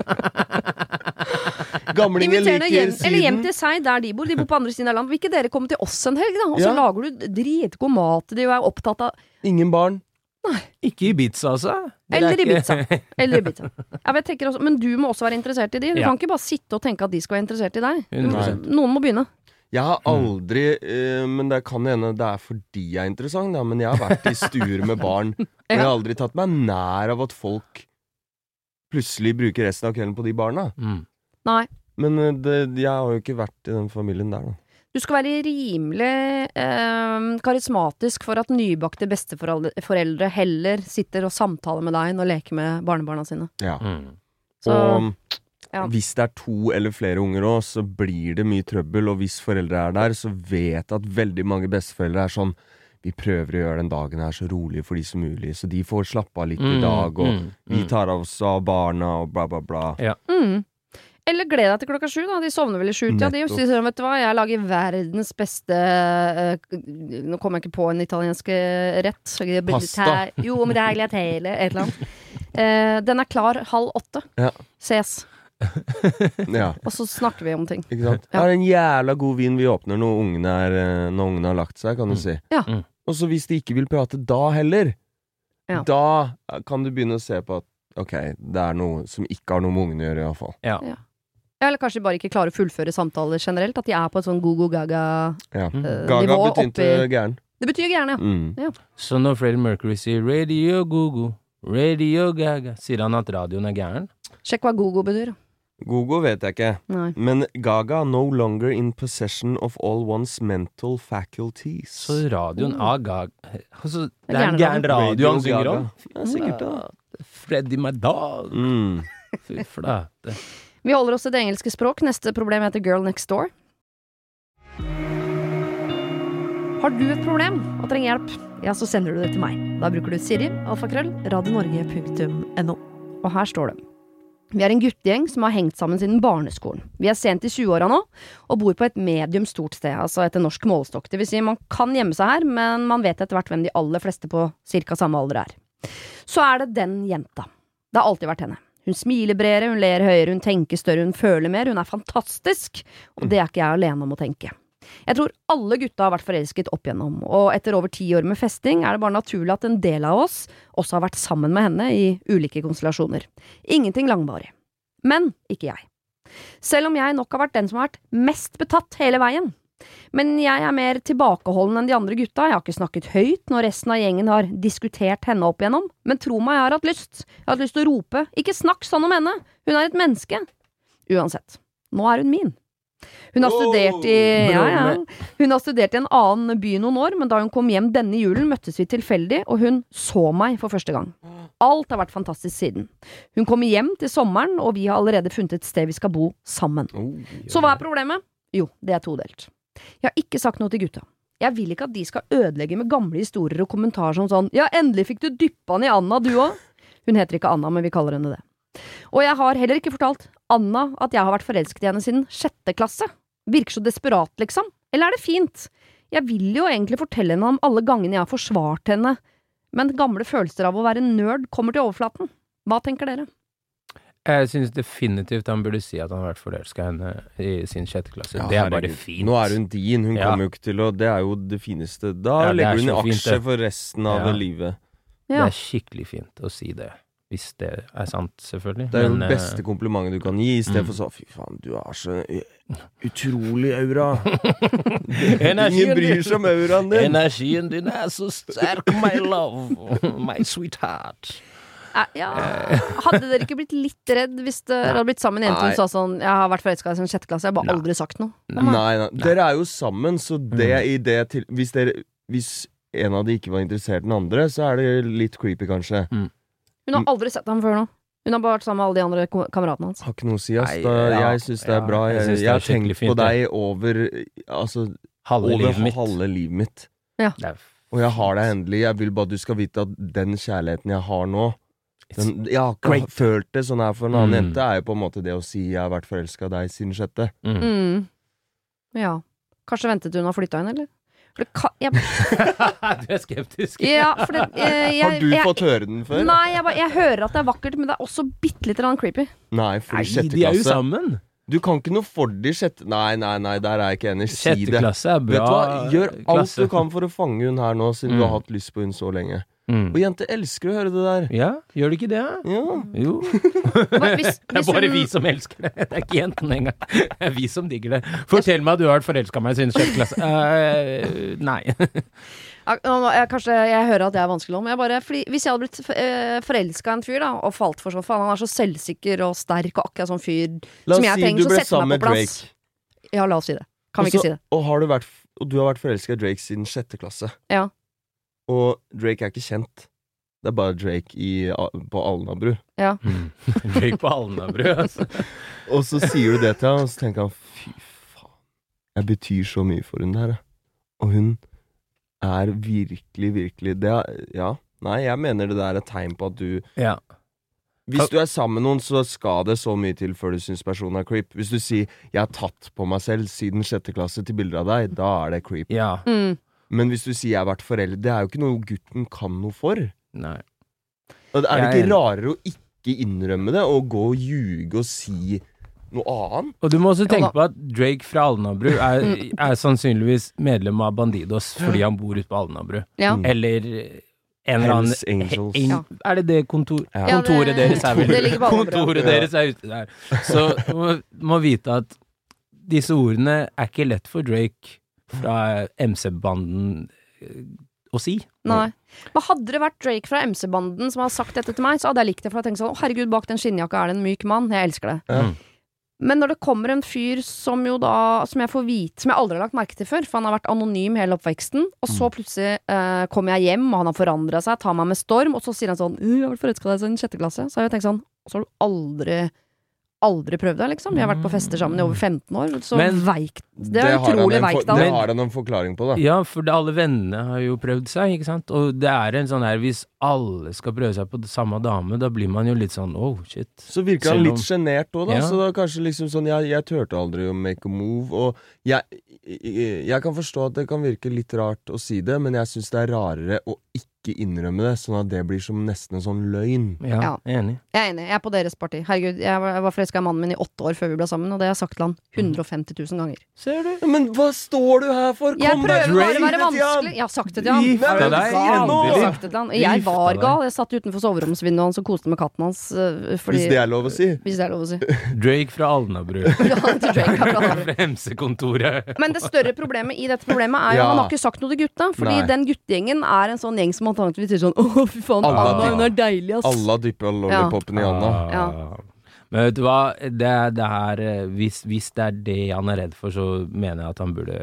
Gamlinger liker hjem, eller hjem til seg der de bor. De bor på andre siden av landet. Vil ikke dere komme til oss en helg, da? Og så Ja. lager du dritgod mat til de og er opptatt av Ingen barn. Nei. Ikke Ibiza, altså. Er Eller Ibiza. [LAUGHS] Eller Ibiza. Ja, men, jeg også, men du må også være interessert i de. Du Ja. kan ikke bare sitte og tenke at de skal være interessert i deg. Må, noen må begynne. Jeg har aldri eh, Men det kan hende det er fordi jeg er interessant, da. Men jeg har vært i stuer med barn, [LAUGHS] og jeg har aldri tatt meg nær av at folk plutselig bruker resten av kvelden på de barna. Mm. Nei. Men eh, det, jeg har jo ikke vært i den familien der, da. Du skal være rimelig eh, karismatisk for at nybakte besteforeldre heller sitter og samtaler med deg enn å leke med barnebarna sine. Ja. Mm. Så og ja. hvis det er to eller flere unger òg, så blir det mye trøbbel. Og hvis foreldre er der, så vet jeg at veldig mange besteforeldre er sånn Vi prøver å gjøre den dagen her så rolig for de som mulig, så de får slappe av litt i Mm, dag, og mm, vi tar tar oss av barna, og bla, bla, bla. mm. Eller gled deg til klokka sju, da. De sovner vel i sju Ja, de. Sier vet du hva, jeg lager verdens beste uh, Nå kommer jeg ikke på en italiensk eh, rett. Pasta. Jo, men det er egentlig et eller annet. Uh, den er klar halv åtte. Ja. Ses. Ja, Og så snakker vi om ting. ikke sant? Ja. Det er en jævla god vin vi åpner når ungene, er, eh, når ungene har lagt seg, kan du Mm. si. Ja. Mm. Og så hvis de ikke vil prate da heller, Ja. da kan du begynne å se på at ok, det er noe som ikke har noe med ungene å gjøre, iallfall. Ja. Eller kanskje de bare ikke klarer å fullføre samtaler generelt. At de er på et sånn go-go-gaga Ja. Mm. eh, Gaga betydde oppi gæren. Det betyr gæren, ja. Mm. Så når Freddie Mercury sier 'radio go-go', 'Radio Gaga', sier han at radioen er gæren? Sjekk hva go-go betyr. Gogo vet jeg ikke. Nei. Men Gaga no longer in possession of all one's mental faculties. Så radioen av Gaga altså, Det er en gæren radio Radio han synger om. Ja, sikkert da. Freddy my dog. Mm. Fy flate. Vi holder oss til det engelske språk. Neste problem heter Girl Next Door. Har du et problem og trenger hjelp, ja, så sender du det til meg. Da bruker du Siri, alfakrøll, radionorge.no. Og her står det. Vi er en guttegjeng som har hengt sammen siden barneskolen. Vi er sent i 20-åra nå, og bor på et medium stort sted, altså etter norsk målestokk. Det vil si, man kan gjemme seg her, men man vet etter hvert hvem de aller fleste på ca. samme alder er. Så er det den jenta. Det har alltid vært henne. Hun smiler bredere, hun ler høyere, hun tenker større, hun føler mer, hun er fantastisk, og det er ikke jeg alene om å tenke. Jeg tror alle gutta har vært forelsket opp igjennom, og etter over ti år med festing er det bare naturlig at en del av oss også har vært sammen med henne i ulike konstellasjoner. Ingenting langvarig. Men ikke jeg. Selv om jeg nok har vært den som har vært mest betatt hele veien. Men jeg er mer tilbakeholden enn de andre gutta, jeg har ikke snakket høyt når resten av gjengen har diskutert henne opp igjennom, men tro meg, jeg har hatt lyst. Jeg har hatt lyst til å rope, ikke snakk sånn om henne, hun er et menneske. Uansett, nå er hun min. Hun har studert i ja, ja. Hun har studert i en annen by noen år, men da hun kom hjem denne julen, møttes vi tilfeldig, og hun så meg for første gang. Alt har vært fantastisk siden. Hun kommer hjem til sommeren, og vi har allerede funnet et sted vi skal bo sammen. Oh, Så hva er problemet? Jo, det er todelt. Jeg har ikke sagt noe til gutta. Jeg vil ikke at de skal ødelegge med gamle historier og kommentarer som sånn Ja, endelig fikk du dyppa den i Anna, du òg. Hun heter ikke Anna, men vi kaller henne det. Og jeg har heller ikke fortalt Anna at jeg har vært forelsket i henne siden sjette klasse. Virker så desperat, liksom. Eller er det fint? Jeg vil jo egentlig fortelle henne om alle gangene jeg har forsvart henne, men gamle følelser av å være nerd kommer til overflaten. Hva tenker dere? Jeg syns definitivt han burde si at han har vært forelska i henne i sin sjette klasse. Ja, det er bare fint. Nå er hun din, hun Ja. kommer jo ikke til å Det er jo det fineste. Da Ja, det er legger hun i aksje for resten av Ja. livet. Det er skikkelig fint å si det. Hvis det er sant, selvfølgelig. Det er jo den beste komplimentet du kan gi, i stedet mm. så Fy faen, du har så utrolig aura. [LAUGHS] Ingen bryr seg om auraen eh, din. Energien din er så sterk, my love. My sweetheart. Eh, ja. Hadde dere ikke blitt litt redd hvis dere hadde blitt sammen med en jente som sa sånn 'Jeg har vært forelska i siden sjette klasse', jeg har bare Nei. aldri sagt noe. Nei, nei. Dere er jo sammen, så det Mm. i det til Hvis dere Hvis en av de ikke var interessert i den andre, så er det litt creepy, kanskje. Hun har aldri sett ham før nå. Hun har bare vært sammen med alle de andre kameratene hans. Har ikke noe å si, ass. Nei, Da, ja, jeg syns det er ja, bra. jeg Jeg, synes det jeg er har tenkt fint, på deg over Altså Halve over livet mitt. halve livet mitt. Det er Og jeg har deg endelig. Jeg vil bare at du skal vite at den kjærligheten jeg har nå den, Jeg har ikke great. følt det sånn her for en annen Mm. jente, er jo på en måte det å si 'jeg har vært forelska i deg siden sjette'. mm. Mm. Ja. Kanskje ventet hun har flytta inn, eller? For det kan, jeg, [LAUGHS] Du er skeptisk. ja, for det, jeg, jeg, Har du jeg, fått høre den før? Nei, jeg, jeg hører at det er vakkert, men det er også bitte litt creepy. Nei, for Nei, i sjette de er jo sammen. Du kan ikke noe for de sjette Nei, nei, nei, der er jeg ikke enig. Si Sjette klasse er Vet bra du hva, gjør alt klasse. du kan for å fange hun her nå, siden du Mm. har hatt lyst på hun så lenge. Mm. Og jenter elsker å høre det der. Ja, gjør de ikke det? Ja. Jo. [LAUGHS] Hva- Hvis, [LAUGHS] Det er bare hun- vi som elsker det. Det er ikke jentene engang. Det er vi som digger det. Fortell meg at du har vært forelska meg siden sjette klasse. Uh, nei. Jeg, kanskje jeg hører at jeg er vanskelig om. Jeg bare, fordi hvis jeg hadde blitt uh, forelska i en fyr, da, og falt for sånn Faen, han er så selvsikker og sterk og akkurat sånn fyr som jeg si trenger, du så setter meg på plass. Drake. Ja, la oss si det. Kan vi ikke si det? Og, har du vært, og du har vært forelska i Drake siden sjette klasse. Ja. Og Drake er ikke kjent. Det er bare Drake i, på Alnabru. Mm. [LAUGHS] Drake på Alnabru, [LAUGHS] altså. Og så sier du det til ham, og så tenker han fy faen, jeg betyr så mye for hun der. Og hun er virkelig, virkelig det er, Ja, nei, jeg mener det der er et tegn på at du Ja. Hvis du er sammen med noen, så skal det så mye til før du syns personen er creep. Hvis du sier 'jeg har tatt på meg selv siden sjette klasse til bilder av deg', da er det creep. ja. Mm. Men hvis du sier 'jeg har vært forelder', det er jo ikke noe gutten kan noe for. Nei. Og Er det Jeg ikke rarere å ikke innrømme det, og gå og ljuge og si noe annet? Og du må også tenke ja, på at Drake fra Alnabru er, er sannsynligvis medlem av Bandidos fordi han bor ute på Alnabru. Ja. Mm. Eller en eller annen Hells Angels. En, Ja. Er det det kontor, det- kontoret deres er vel det. Kontoret deres er ute der. Så du må, må vite at disse ordene er ikke lett for Drake fra MC-banden eh, å si. Nei. Men hadde det vært Drake fra MC-banden som hadde sagt dette til meg, så hadde jeg likt det. For jeg tenkte sånn, å herregud, bak den skinnjakka er det en myk mann. Jeg elsker det. Ja. Mm. Men når det kommer en fyr som jo da Som jeg får vite Som jeg aldri har lagt merke til før, for han har vært anonym hele oppveksten, og så plutselig eh, kommer jeg hjem, og han har forandra seg, tar meg med storm, og så sier han sånn «Øh, 'Jeg har vært forelska i deg siden sjette klasse'. Så har jeg tenkt sånn Og så har du aldri Aldri prøvd det, liksom. Vi har vært på fester sammen i over 15 år. Så Men- veikt Det er det utrolig veikt av Det har han en forklaring på, da. Ja, for det, alle vennene har jo prøvd seg, ikke sant? Og det er en sånn her Hvis alle skal prøve seg på det samme dame, da blir man jo litt sånn oh, shit. Så virker han litt sjenert òg, da. Ja. Så da kanskje liksom sånn Jeg, jeg turte aldri å make a move. Og jeg, jeg, jeg kan forstå at det kan virke litt rart å si det, men jeg syns det er rarere å ikke innrømme det, sånn at det blir som nesten en sånn løgn. Ja, Ja. enig. Jeg er enig. Jeg er på deres parti. Herregud, jeg var, jeg var forelska i mannen min i åtte år før vi ble sammen, og det har jeg sagt til han 150 000 ganger. Ser du? Ja, Men hva står du her for? Jeg Kom deg prøver bare å være vanskelig. Jeg har sagt det til han. Gift Er du deg, endelig. Jeg har sagt det til han. Jeg var gal. Jeg satt utenfor soveromsvinduet hans og koste med katten hans. øh, Fordi, Hvis det er lov å si. hvis det er lov å si. [LAUGHS] Drake fra Alnabru. [LAUGHS] Ja, til Drake, akkurat. fra [LAUGHS] MC-kontoret. Men det større problemet i dette problemet er jo Ja. han har ikke sagt noe til gutta. Fordi Nei. den guttegjengen er en sånn gjeng som antakeligvis sier sånn Å, fy faen, Anna, Anna, hun er deilig, ass. Alle dypper lollipopen i Anna. Ja. Men vet du hva, det, det her eh, hvis, hvis det er det han er redd for, så mener jeg at han burde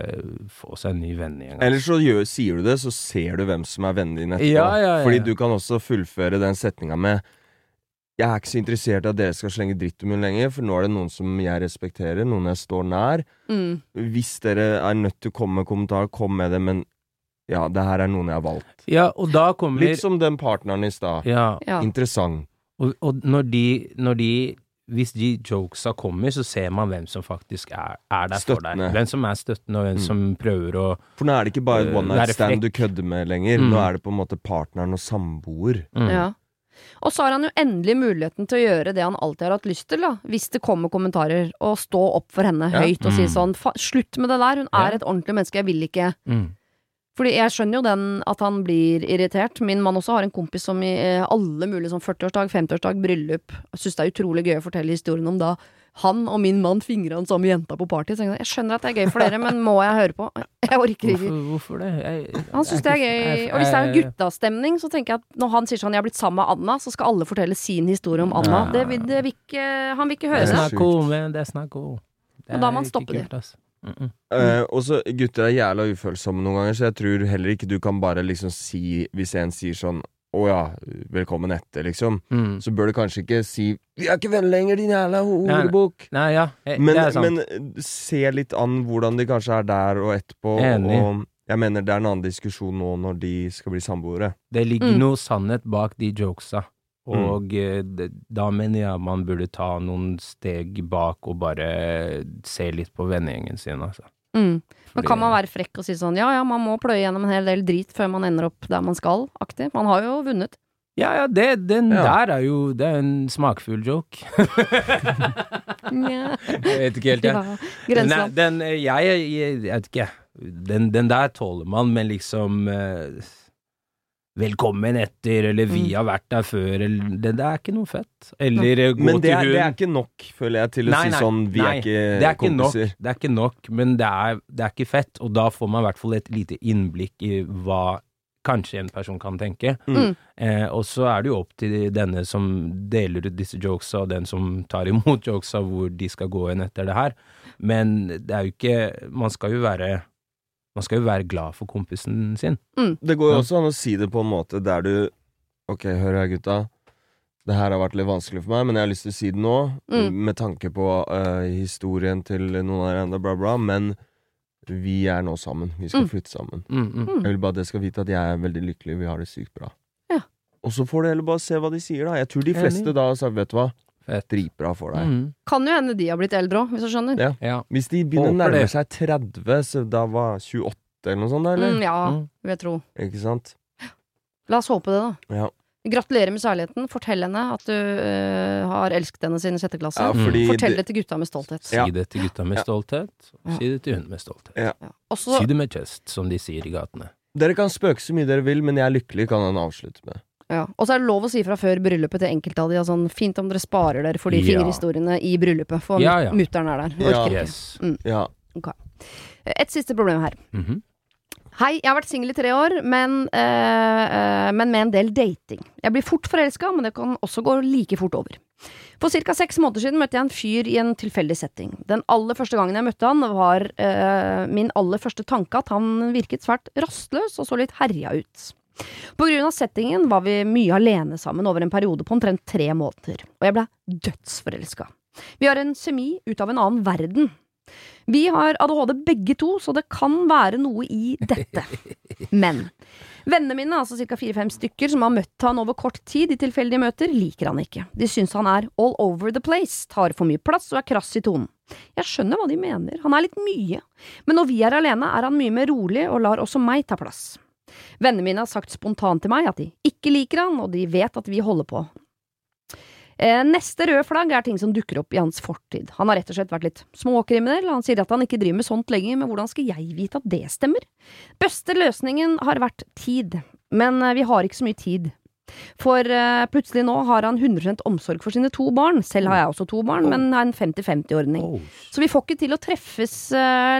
få seg en ny venn igjen. Eller så gjør, sier du det, så ser du hvem som er vennen din etterpå. Ja, ja, ja. Fordi du kan også fullføre den setninga med Jeg er ikke så interessert i at dere skal slenge dritt om henne lenger, for nå er det noen som jeg respekterer, noen jeg står nær. Mm. Hvis dere er nødt til å komme med kommentar, kom med det, men ja, det her er noen jeg har valgt. Ja, og da kommer Litt som den partneren i stad. Ja, Ja. Interessant. og, og når de, når de hvis de jokesa kommer, så ser man hvem som faktisk er, er der for deg. Hvem som er støttende, og hvem Mm. som prøver å For nå er det ikke bare uh, one night stand frekk. du kødder med lenger. Mm. Nå er det på en måte partneren og samboer. mm. Ja. Og så har han jo endelig muligheten til å gjøre det han alltid har hatt lyst til, da, hvis det kommer kommentarer, og stå opp for henne Ja. høyt og si Mm. sånn "Fa- Slutt med det der, hun Ja. er et ordentlig menneske, jeg vil ikke Mm. Fordi jeg skjønner jo den at han blir irritert. Min mann også har en kompis som i eh, alle mulige sånn 40-årsdag, 50-årsdag, bryllup Syns det er utrolig gøy å fortelle historien om da han og min mann fingra den samme jenta på party. Så jeg, jeg skjønner at det er gøy for dere, men må jeg høre på? [LAUGHS] Jeg orker ikke. Hvorfor, hvorfor det? Jeg, Han syns det er gøy. Og hvis det er guttastemning, så tenker jeg at når han sier sånn 'jeg har blitt sammen med Anna', så skal alle fortelle sin historie om Anna. Det vil, det vil ikke, han vil ikke Det høre er Det er det. snakk om, det er snakk om. Og da må man er stoppe det. Mm -mm. Eh, og så gutter er jævla ufølsomme noen ganger, så jeg tror heller ikke du kan bare liksom si Hvis en sier sånn å ja, velkommen etter, liksom. Mm. Så bør du kanskje ikke si 'Vi er ikke venner lenger, din jævla Nei, horebukk'. Nei, ja, eh, Men, men eh, se litt an hvordan de kanskje er der og etterpå. Enig. Og jeg mener det er en annen diskusjon nå når de skal bli samboere. Det ligger Mm. noe sannhet bak de jokesa. Og mm. da mener jeg man burde ta noen steg bak og bare se litt på vennegjengen sin, altså. Mm. Men Fordi- kan man være frekk og si sånn ja ja, man må pløye gjennom en hel del drit før man ender opp der man skal, aktig? Man har jo vunnet. Ja, ja, det, den Ja. der er jo Det er en smakfull joke. [LAUGHS] Jeg vet ikke helt, jeg. Ja, Nei, den eh, jeg, jeg, jeg vet ikke. Den, den der tåler man, men liksom eh, Velkommen etter, eller vi Mm. har vært der før, eller Det, det er ikke noe fett. Eller gå Men det til er, hun det er ikke nok, føler jeg, til å Nei, si nei, sånn 'Vi nei, er ikke det er ikke nok, kompiser'. det er ikke nok, men det er, det er ikke fett, og da får man i hvert fall et lite innblikk i hva kanskje en person kan tenke. Mm. Eh, og så er det jo opp til denne som deler ut disse jokesa, og den som tar imot jokesa, hvor de skal gå inn etter det her. Men det er jo ikke Man skal jo være Man skal jo være glad for kompisen sin. Det går jo også an å si det på en måte der du Ok, hør her, gutta. Det her har vært litt vanskelig for meg, men jeg har lyst til å si det nå. Mm. Med tanke på uh, historien til noen av dere bla, bla. Men vi er nå sammen. Vi skal Mm. flytte sammen. Mm, mm. Mm. Jeg vil bare at dere skal vite at jeg er veldig lykkelig, vi har det sykt bra. Ja. Og så får du heller bare se hva de sier, da. Jeg tror de fleste da har sagt, vet du hva. Dritbra for deg. Mm. Kan jo hende de har blitt eldre òg, hvis du skjønner. Ja. Ja. Hvis de begynner å nærme seg 30, så da var 28 eller noe sånt, eller? Mm, ja, Mm. vil jeg tro. Ikke sant? La oss håpe det, da. Ja. Gratulerer med særligheten. Fortell henne at du uh, har elsket henne siden sjette klasse. Ja, Mm. fordi Fortell det, til gutta med stolthet. Si det til gutta med stolthet, Ja. si det til hun med stolthet. Ja. Og så Si det med chest, som de sier i gatene. Dere kan spøke så mye dere vil, men jeg er lykkelig, kan han avslutte med. Ja. Og så er det lov å si fra før bryllupet til enkelte av de Altså, Fint om dere sparer dere for de Ja. fingerhistoriene i bryllupet, for Ja, ja. mutter'n er der. Ja. Yes. Mm. ja. Okay. Et siste problem her. Mhm. Hei, jeg har vært singel i tre år, men, øh, øh, men med en del dating. Jeg blir fort forelska, men det kan også gå like fort over. For ca. seks måneder siden møtte jeg en fyr i en tilfeldig setting. Den aller første gangen jeg møtte han, var øh, min aller første tanke at han virket svært rastløs og så litt herja ut. Av settingen var vi mye alene sammen over en periode på omtrent tre måneder, og jeg ble dødsforelska. Vi har en semi ut av en annen verden. Vi har ADHD begge to, så det kan være noe i dette. [LAUGHS] Men vennene mine, altså ca. fire-fem stykker, som har møtt han over kort tid i tilfeldige møter, liker han ikke. De syns han er all over the place, tar for mye plass og er krass i tonen. Jeg skjønner hva de mener, han er litt mye, men når vi er alene, er han mye mer rolig og lar også meg ta plass. Vennene mine har sagt spontant til meg at de ikke liker han, og de vet at vi holder på. Eh, neste røde flagg er ting som dukker opp i hans fortid. Han har rett og slett vært litt småkriminell, han sier at han ikke driver med sånt lenger, men hvordan skal jeg vite at det stemmer? Beste løsningen har vært tid, men eh, vi har ikke så mye tid. For eh, plutselig nå har han 100% omsorg for sine to barn, selv har jeg også to barn, men har en 50-50-ordning. Oh. Så vi får ikke til å treffes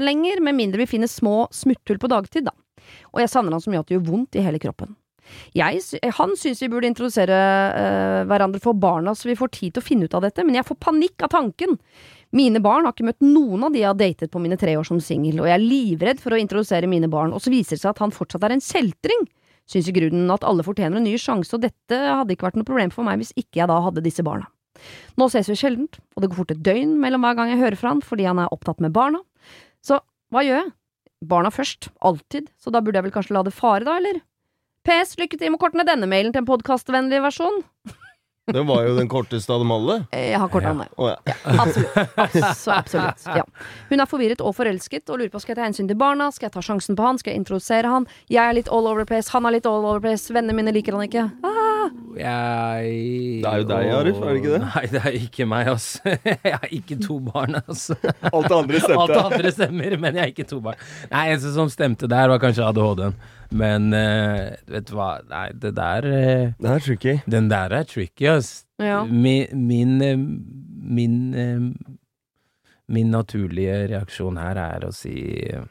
lenger, med mindre vi finner små smutthull på dagtid, da. Og jeg savner han så mye at det gjør vondt i hele kroppen. Jeg, han syns vi burde introdusere uh, hverandre for barna, så vi får tid til å finne ut av dette, men jeg får panikk av tanken. Mine barn har ikke møtt noen av de jeg har datet på mine tre år som singel, og jeg er livredd for å introdusere mine barn, og så viser det seg at han fortsatt er en kjeltring. Syns i grunnen at alle fortjener en ny sjanse, og dette hadde ikke vært noe problem for meg hvis ikke jeg da hadde disse barna. Nå ses vi sjeldent, og det går fort et døgn mellom hver gang jeg hører fra han fordi han er opptatt med barna. Så hva gjør jeg? Barna først, alltid, så da burde jeg vel kanskje la det fare, da, eller? PS, lykke til med å kortne denne mailen til en podkastvennlig versjon. Det var jo den korteste av dem alle. [LAUGHS] Jeg har korta Ja. den ned. Å ja. Absolutt. Så absolutt. Ja. Hun er forvirret og forelsket og lurer på skal jeg ta hensyn til barna, skal jeg ta sjansen på han, skal jeg introdusere han? Jeg er litt all over the place, han er litt all over the place, vennene mine liker han ikke. Ah. Jeg Det er jo deg, Arif, er det ikke det? Nei, det er ikke meg, ass. [LAUGHS] Jeg har ikke to barn, ass. [LAUGHS] Alt det andre Alt det andre stemmer, men jeg har ikke to barn. Nei, eneste som stemte der, var kanskje ADHD-en. Men uh, vet du hva, nei, det der uh, Den er tricky. Den der er tricky, ass. Ja. Min min, eh, min, eh, min naturlige reaksjon her er å si eh,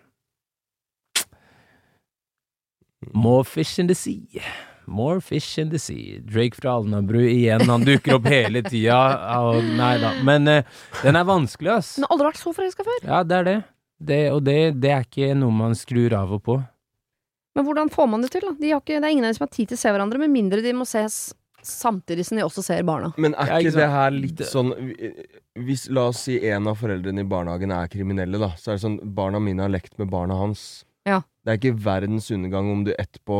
More fish in the sea. More fish in the sea. Drake fra Alnabru igjen, han dukker opp hele tida. Nei da. Men eh, den er vanskelig, ass. Den har aldri vært så forelska før. Ja, det er det. det og det, det er ikke noe man skrur av og på. Men hvordan får man det til, da? De har ikke, det er ingen av dem som har tid til å se hverandre, med mindre de må ses samtidig som de også ser barna. Men er ikke ikke det her litt sånn Hvis la oss si en av foreldrene i barnehagen er kriminelle, da, så er det sånn Barna mine har lekt med barna hans. Ja. Det er ikke verdens undergang om du etterpå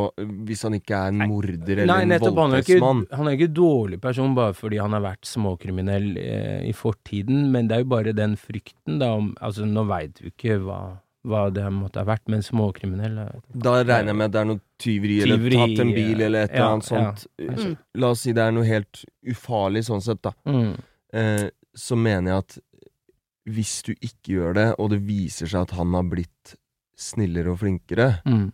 Hvis han ikke er en morder eller Nei, en nettopp. Ikke, voldtektsmann. han er ikke dårlig person bare fordi han har vært småkriminell eh, i fortiden, men det er jo bare den frykten, da, om Altså, nå veit du ikke hva, hva det måtte ha vært, men småkriminell eh, Da regner jeg med at det er noe tyveri, eller tatt en bil eller et eller ja, annet sånt. Mm. La oss si det er noe helt ufarlig sånn sett, da. mm. Eh, så mener jeg at hvis du ikke gjør det, og det viser seg at han har blitt snillere og flinkere, Mm.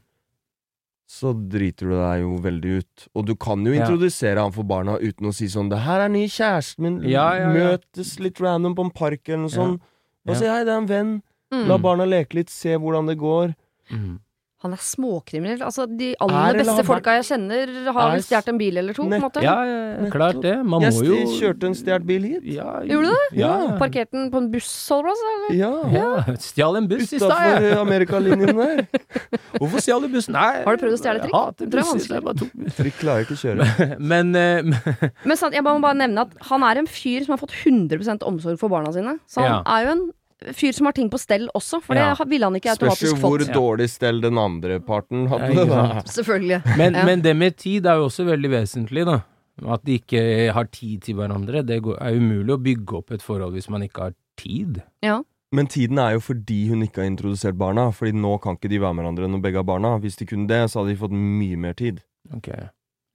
så driter du deg jo veldig ut. Og du kan jo Ja. introdusere han for barna uten å si sånn 'Det her er ny kjæresten min. Ja, ja, ja. Møtes litt random på en park eller noe Ja. sånt. Og si 'hei, det er en venn'. Mm. La barna leke litt, se hvordan det går. Mm. Han er småkriminell. Altså, de Er aller beste har folka jeg kjenner, har vel stjålet en bil eller to, på en måte. Ja, ja, klart det. Man jeg må jo sti- kjørte en stjålet bil hit. ja, Gjorde du det? Ja. Parkerte den på en bussholdeplass, eller? Ja. ja. Stjal en buss i stad, Utafor. Amerikalinjen der. [LAUGHS] Hvorfor stjal du bussen? Nei, Har du prøvd å stjele trikk? Jeg hater Det er busser, jeg. Trikk klarer ikke å kjøre. [LAUGHS] Men uh, Men sant, jeg må bare nevne at han er en fyr som har fått 100 omsorg for barna sine. Så han er jo en fyr som har ting på stell også, for Ja. det ville han ikke Spørs jo automatisk hvor fått. Dårlig stell den andre parten hadde. det, da. Selvfølgelig. Men, Ja. men det med tid er jo også veldig vesentlig, da. At de ikke har tid til hverandre. Det går- er umulig å bygge opp et forhold hvis man ikke har tid. Ja. Men tiden er jo fordi hun ikke har introdusert barna. Fordi nå kan ikke de være med hverandre når begge har barna. Hvis de kunne det, så hadde de fått mye mer tid. Ok.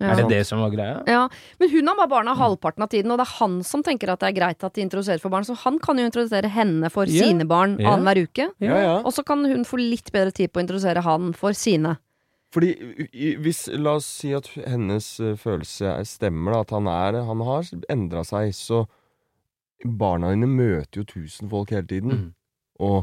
Ja. Er det det som var greia? Ja, Men hun har bare barna halvparten av tiden, og det er han som tenker at det er greit at de introduserer for barn. Så han kan jo introdusere henne for yeah. sine barn yeah. annenhver uke. Ja, ja. Og så kan hun få litt bedre tid på å introdusere han for sine. Fordi hvis, La oss si at hennes eh, følelse er- stemmer, da, at han, er, han har endra seg, så Barna dine møter jo tusen folk hele tiden. Mm. Og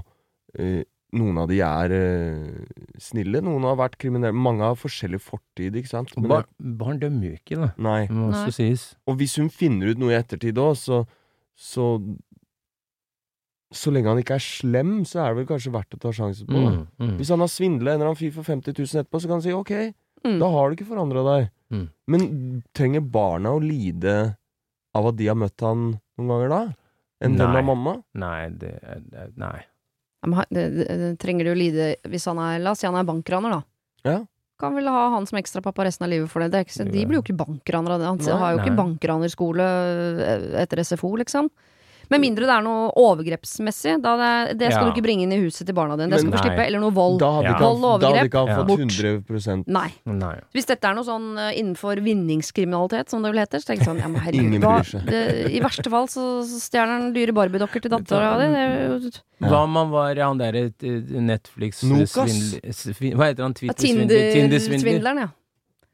eh, noen av de er uh, snille, noen har vært kriminelle. Mange har forskjellig fortid, ikke sant. Men bar, barn dømmer jo ikke, da. nei. Det må Nei. sies. Og hvis hun finner ut noe i ettertid òg, så, så Så lenge han ikke er slem, så er det vel kanskje verdt å ta sjansen på. Mm, mm. Hvis han har svindla en eller annen fyr for 50 000 etterpå, så kan han si ok, Mm. da har du ikke forandra deg. Mm. Men trenger barna å lide av at de har møtt han noen ganger da? En venn Nei. av mamma? Nei, det det- Nei. Ja, men det, det, det trenger du jo lide hvis han er La oss si han er bankraner, da. Ja. Kan vel ha han som ekstrapappa resten av livet for det. det er ikke, de blir jo ikke bankranere av det. Han Nei. har jo ikke Nei. bankranerskole eh, etter SFO, liksom. Med mindre det er noe overgrepsmessig. Da det, det skal Ja. du ikke bringe inn i huset til barna dine. Det skal du slippe. Eller noe vold. Da hadde Ja. Vold og da hadde ikke han fått 100 Nei. Nei. Hvis dette er noe sånn eh, innenfor vinningskriminalitet, som det vel heter, så tenker jeg sånn ja, men herregud, Ingen bryr seg. det, I verste fall så så stjeler han dyre barbiedokker til dattera di. Hva om han var han derre Netflix-svindler Hva heter han? Tinder-svindleren, ja.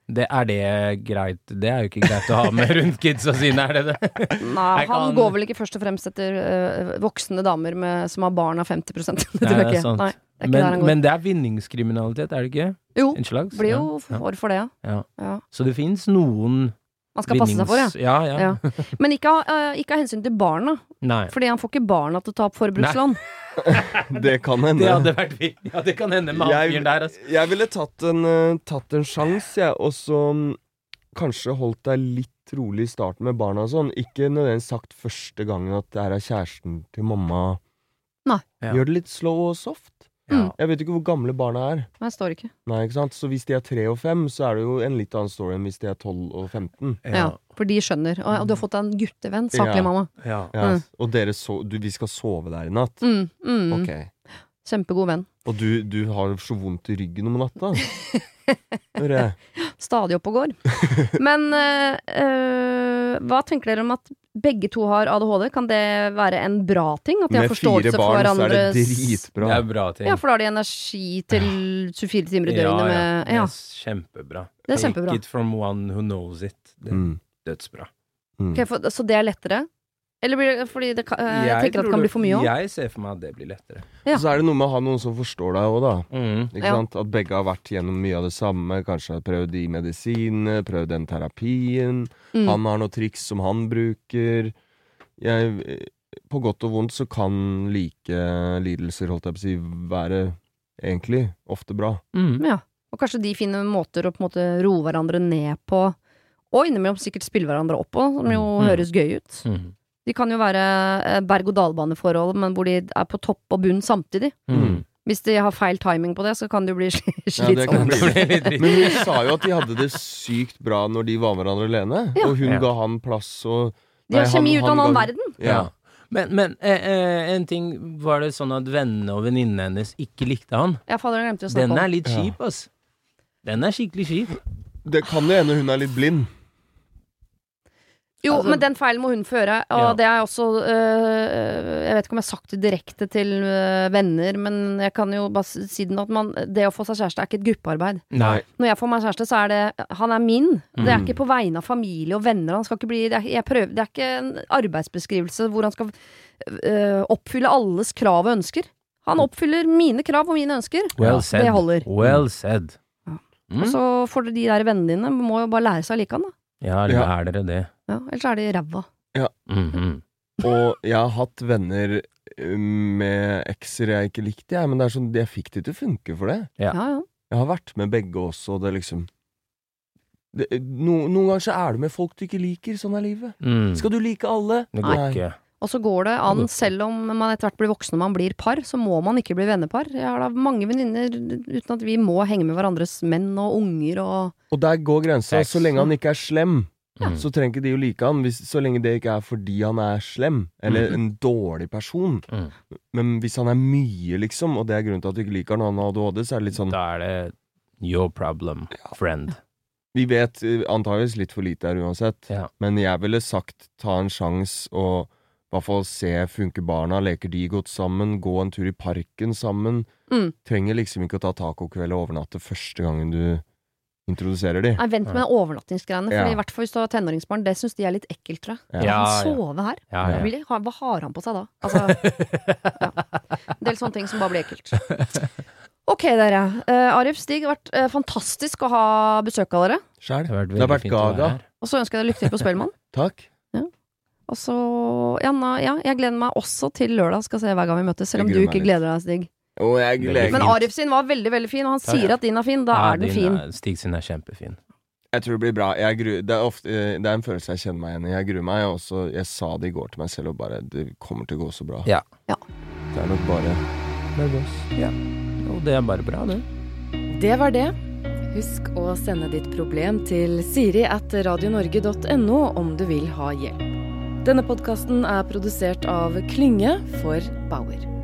Det, er det greit? Det er jo ikke greit å ha med rundt kidsa sine, er det det? Nei, Jeg han kan- går vel ikke først og fremst etter uh, voksne damer med, som har barn av 50 [LAUGHS] Det Nei, det er sant. Nei, det er Men, men det er vinningskriminalitet, er det ikke? jo, En slags? blir jo Ja, for det, ja. Ja. ja. Så det fins noen Man skal passe seg for, ja. Ja, ja. Ja. Men ikke av, øh, ikke av hensyn til barna, Nei. fordi han får ikke barna til å ta opp forbrukslån. [LAUGHS] Det kan hende. Det hadde vært vi- Ja, det kan hende med han fyren der, altså. Jeg ville tatt en, uh, tatt en sjanse, jeg, og så mm, kanskje holdt deg litt rolig i starten med barna og sånn. Ikke nødvendigvis sagt første gangen at det er kjæresten til mamma. Nei. Ja. Gjør det litt slow og soft. Mm. Jeg vet ikke hvor gamle barna er. Nei, står ikke. Nei, ikke sant? Så hvis de er tre og fem, så er det jo en litt annen story enn hvis de er tolv og 15. Ja. For de skjønner. Og, og du har fått deg en guttevenn, saklig Ja. mamma. ja. Ja, Mm. Og dere so du, vi skal sove der i natt? Mm, mm. Ok. Kjempegod venn. Og du, du har så vondt i ryggen om natta? [LAUGHS] Stadig opp og går. Men eh, eh, hva tenker dere om at begge to har ADHD? Kan det være en bra ting? At de har Med fire forståelse for barn så er det dritbra. Det er bra ting. Ja, for da har de energi til 24 timer i døgnet med Det Ja. er kjempebra. Det er kjempebra. Take it from one who knows it. Det er Mm. dødsbra. Mm. Okay, for, så det er lettere? Eller blir det fordi det kan, jeg, jeg, tenker at det kan bli for mye òg? Jeg ser for meg at det blir lettere. Ja. Og så er det noe med å ha noen som forstår deg òg, da. Mm. Ikke Ja. sant? At begge har vært gjennom mye av det samme. Kanskje har prøvd de medisinene, prøvd den terapien. Mm. Han har noen triks som han bruker. Jeg, eh, på godt og vondt så kan like lidelser, holdt jeg på å si, være egentlig ofte bra. Mm. Ja. Og kanskje de finner måter å på en måte roe hverandre ned på, og innimellom sikkert spille hverandre opp på, som jo Mm. høres gøy ut. Mm. De kan jo være eh, berg-og-dal-baneforhold, men hvor de er på topp og bunn samtidig. Mm. Hvis de har feil timing på det, så kan det jo bli [LAUGHS] slitsomt. Ja. [LAUGHS] Men hun sa jo at de hadde det sykt bra når de var med hverandre alene. Ja. Og hun Ja. ga han plass og De har kjemi ut av en annen ga- verden. Ja. Ja. Men, men eh, eh, en ting Var det sånn at vennene og venninnene hennes ikke likte han? Ja, fader, jeg glemte å snakke om Den er litt kjip, ass. Den er skikkelig kjip. Det kan jo hende hun er litt blind. Jo, Altså- men den feilen må hun føre, og Ja. det er også øh, Jeg vet ikke om jeg har sagt det direkte til øh, venner, men jeg kan jo bare si den at man, det å få seg kjæreste er ikke et gruppearbeid. Nei. Når jeg får meg kjæreste, så er det Han er min. Det er Mm. ikke på vegne av familie og venner. Han skal ikke bli, det, er, jeg prøver, det er ikke en arbeidsbeskrivelse hvor han skal øh, oppfylle alles krav og ønsker. Han oppfyller mine krav og mine ønsker. Well said. Det holder. Well said. Mm. Og så får de der vennene dine må jo bare lære seg å like han, da. Ja, Ja. lær dere det. Ja, ellers er de ræva. Mhm. Og jeg har hatt venner eh, med ekser jeg ikke likte, jeg, men det er sånn, jeg fikk det til å funke for det. Ja. Ja, ja. Jeg har vært med begge også, og det liksom det, no, Noen ganger så er du med folk du ikke liker. Sånn er livet. Mm. Skal du like alle? Det går Nei. ikke. Og så går det an, Det selv om man etter hvert blir voksen og man blir par, så må man ikke bli vennepar. Jeg har da mange venninner uten at vi må henge med hverandres menn og unger og Og der går grensa. Så lenge han ikke er slem, Mm. så trenger ikke de å like han. Hvis, så lenge det ikke er fordi han er slem, eller Mm. en dårlig person. Mm. Men hvis han er mye, liksom, og det er grunnen til at du ikke liker han, og han har ADHD, så er det litt sånn Da er det your problem, friend. Vi vet eh, antageligvis litt for lite her uansett, Ja. men jeg ville sagt ta en sjanse og i hvert fall se funker barna, leker de godt sammen, gå en tur i parken sammen. Mm. Trenger liksom ikke å ta tacokveld og overnatte første gangen du introduserer de. Nei, vent med ja. overnattingsgreiene, for Ja. i hvert fall hvis du har tenåringsbarn, det syns de er litt ekkelt, tror jeg. Ja. Han sove her? Ja, ja. Blir ha- Hva har han på seg da? Altså, [LAUGHS] ja. En del sånne ting som bare blir ekkelt. Ok, dere. Uh, Arif Stig, det har vært uh, fantastisk å ha besøk av dere. Sjæl. Det har vært Det har vært fint Gaga. Og så ønsker jeg deg lykke til på Spellemann. [LAUGHS] Takk. Og så, ja, jeg gleder meg også til lørdag, skal se hver gang vi møtes, selv om du ikke gleder deg, Stig. Og jeg gleder Men. Arif sin var veldig, veldig fin, og han sier ja. at din er fin. Da Ja, er den din fin. er- Stig sin er kjempefin. Jeg tror det blir bra. Jeg gru, det, er ofte, eh, det er en følelse jeg kjenner meg igjen i. Jeg gruer meg. og Også, jeg sa det i går til meg selv, og bare Det kommer til å gå så bra. Ja. Ja. Det er nok bare nervøs. Ja. Og det er bare bra, det. Det var det. Husk å sende ditt problem til siri at radionorge.no om du vil ha hjelp. Denne podkasten er produsert av Klynge for Bauer.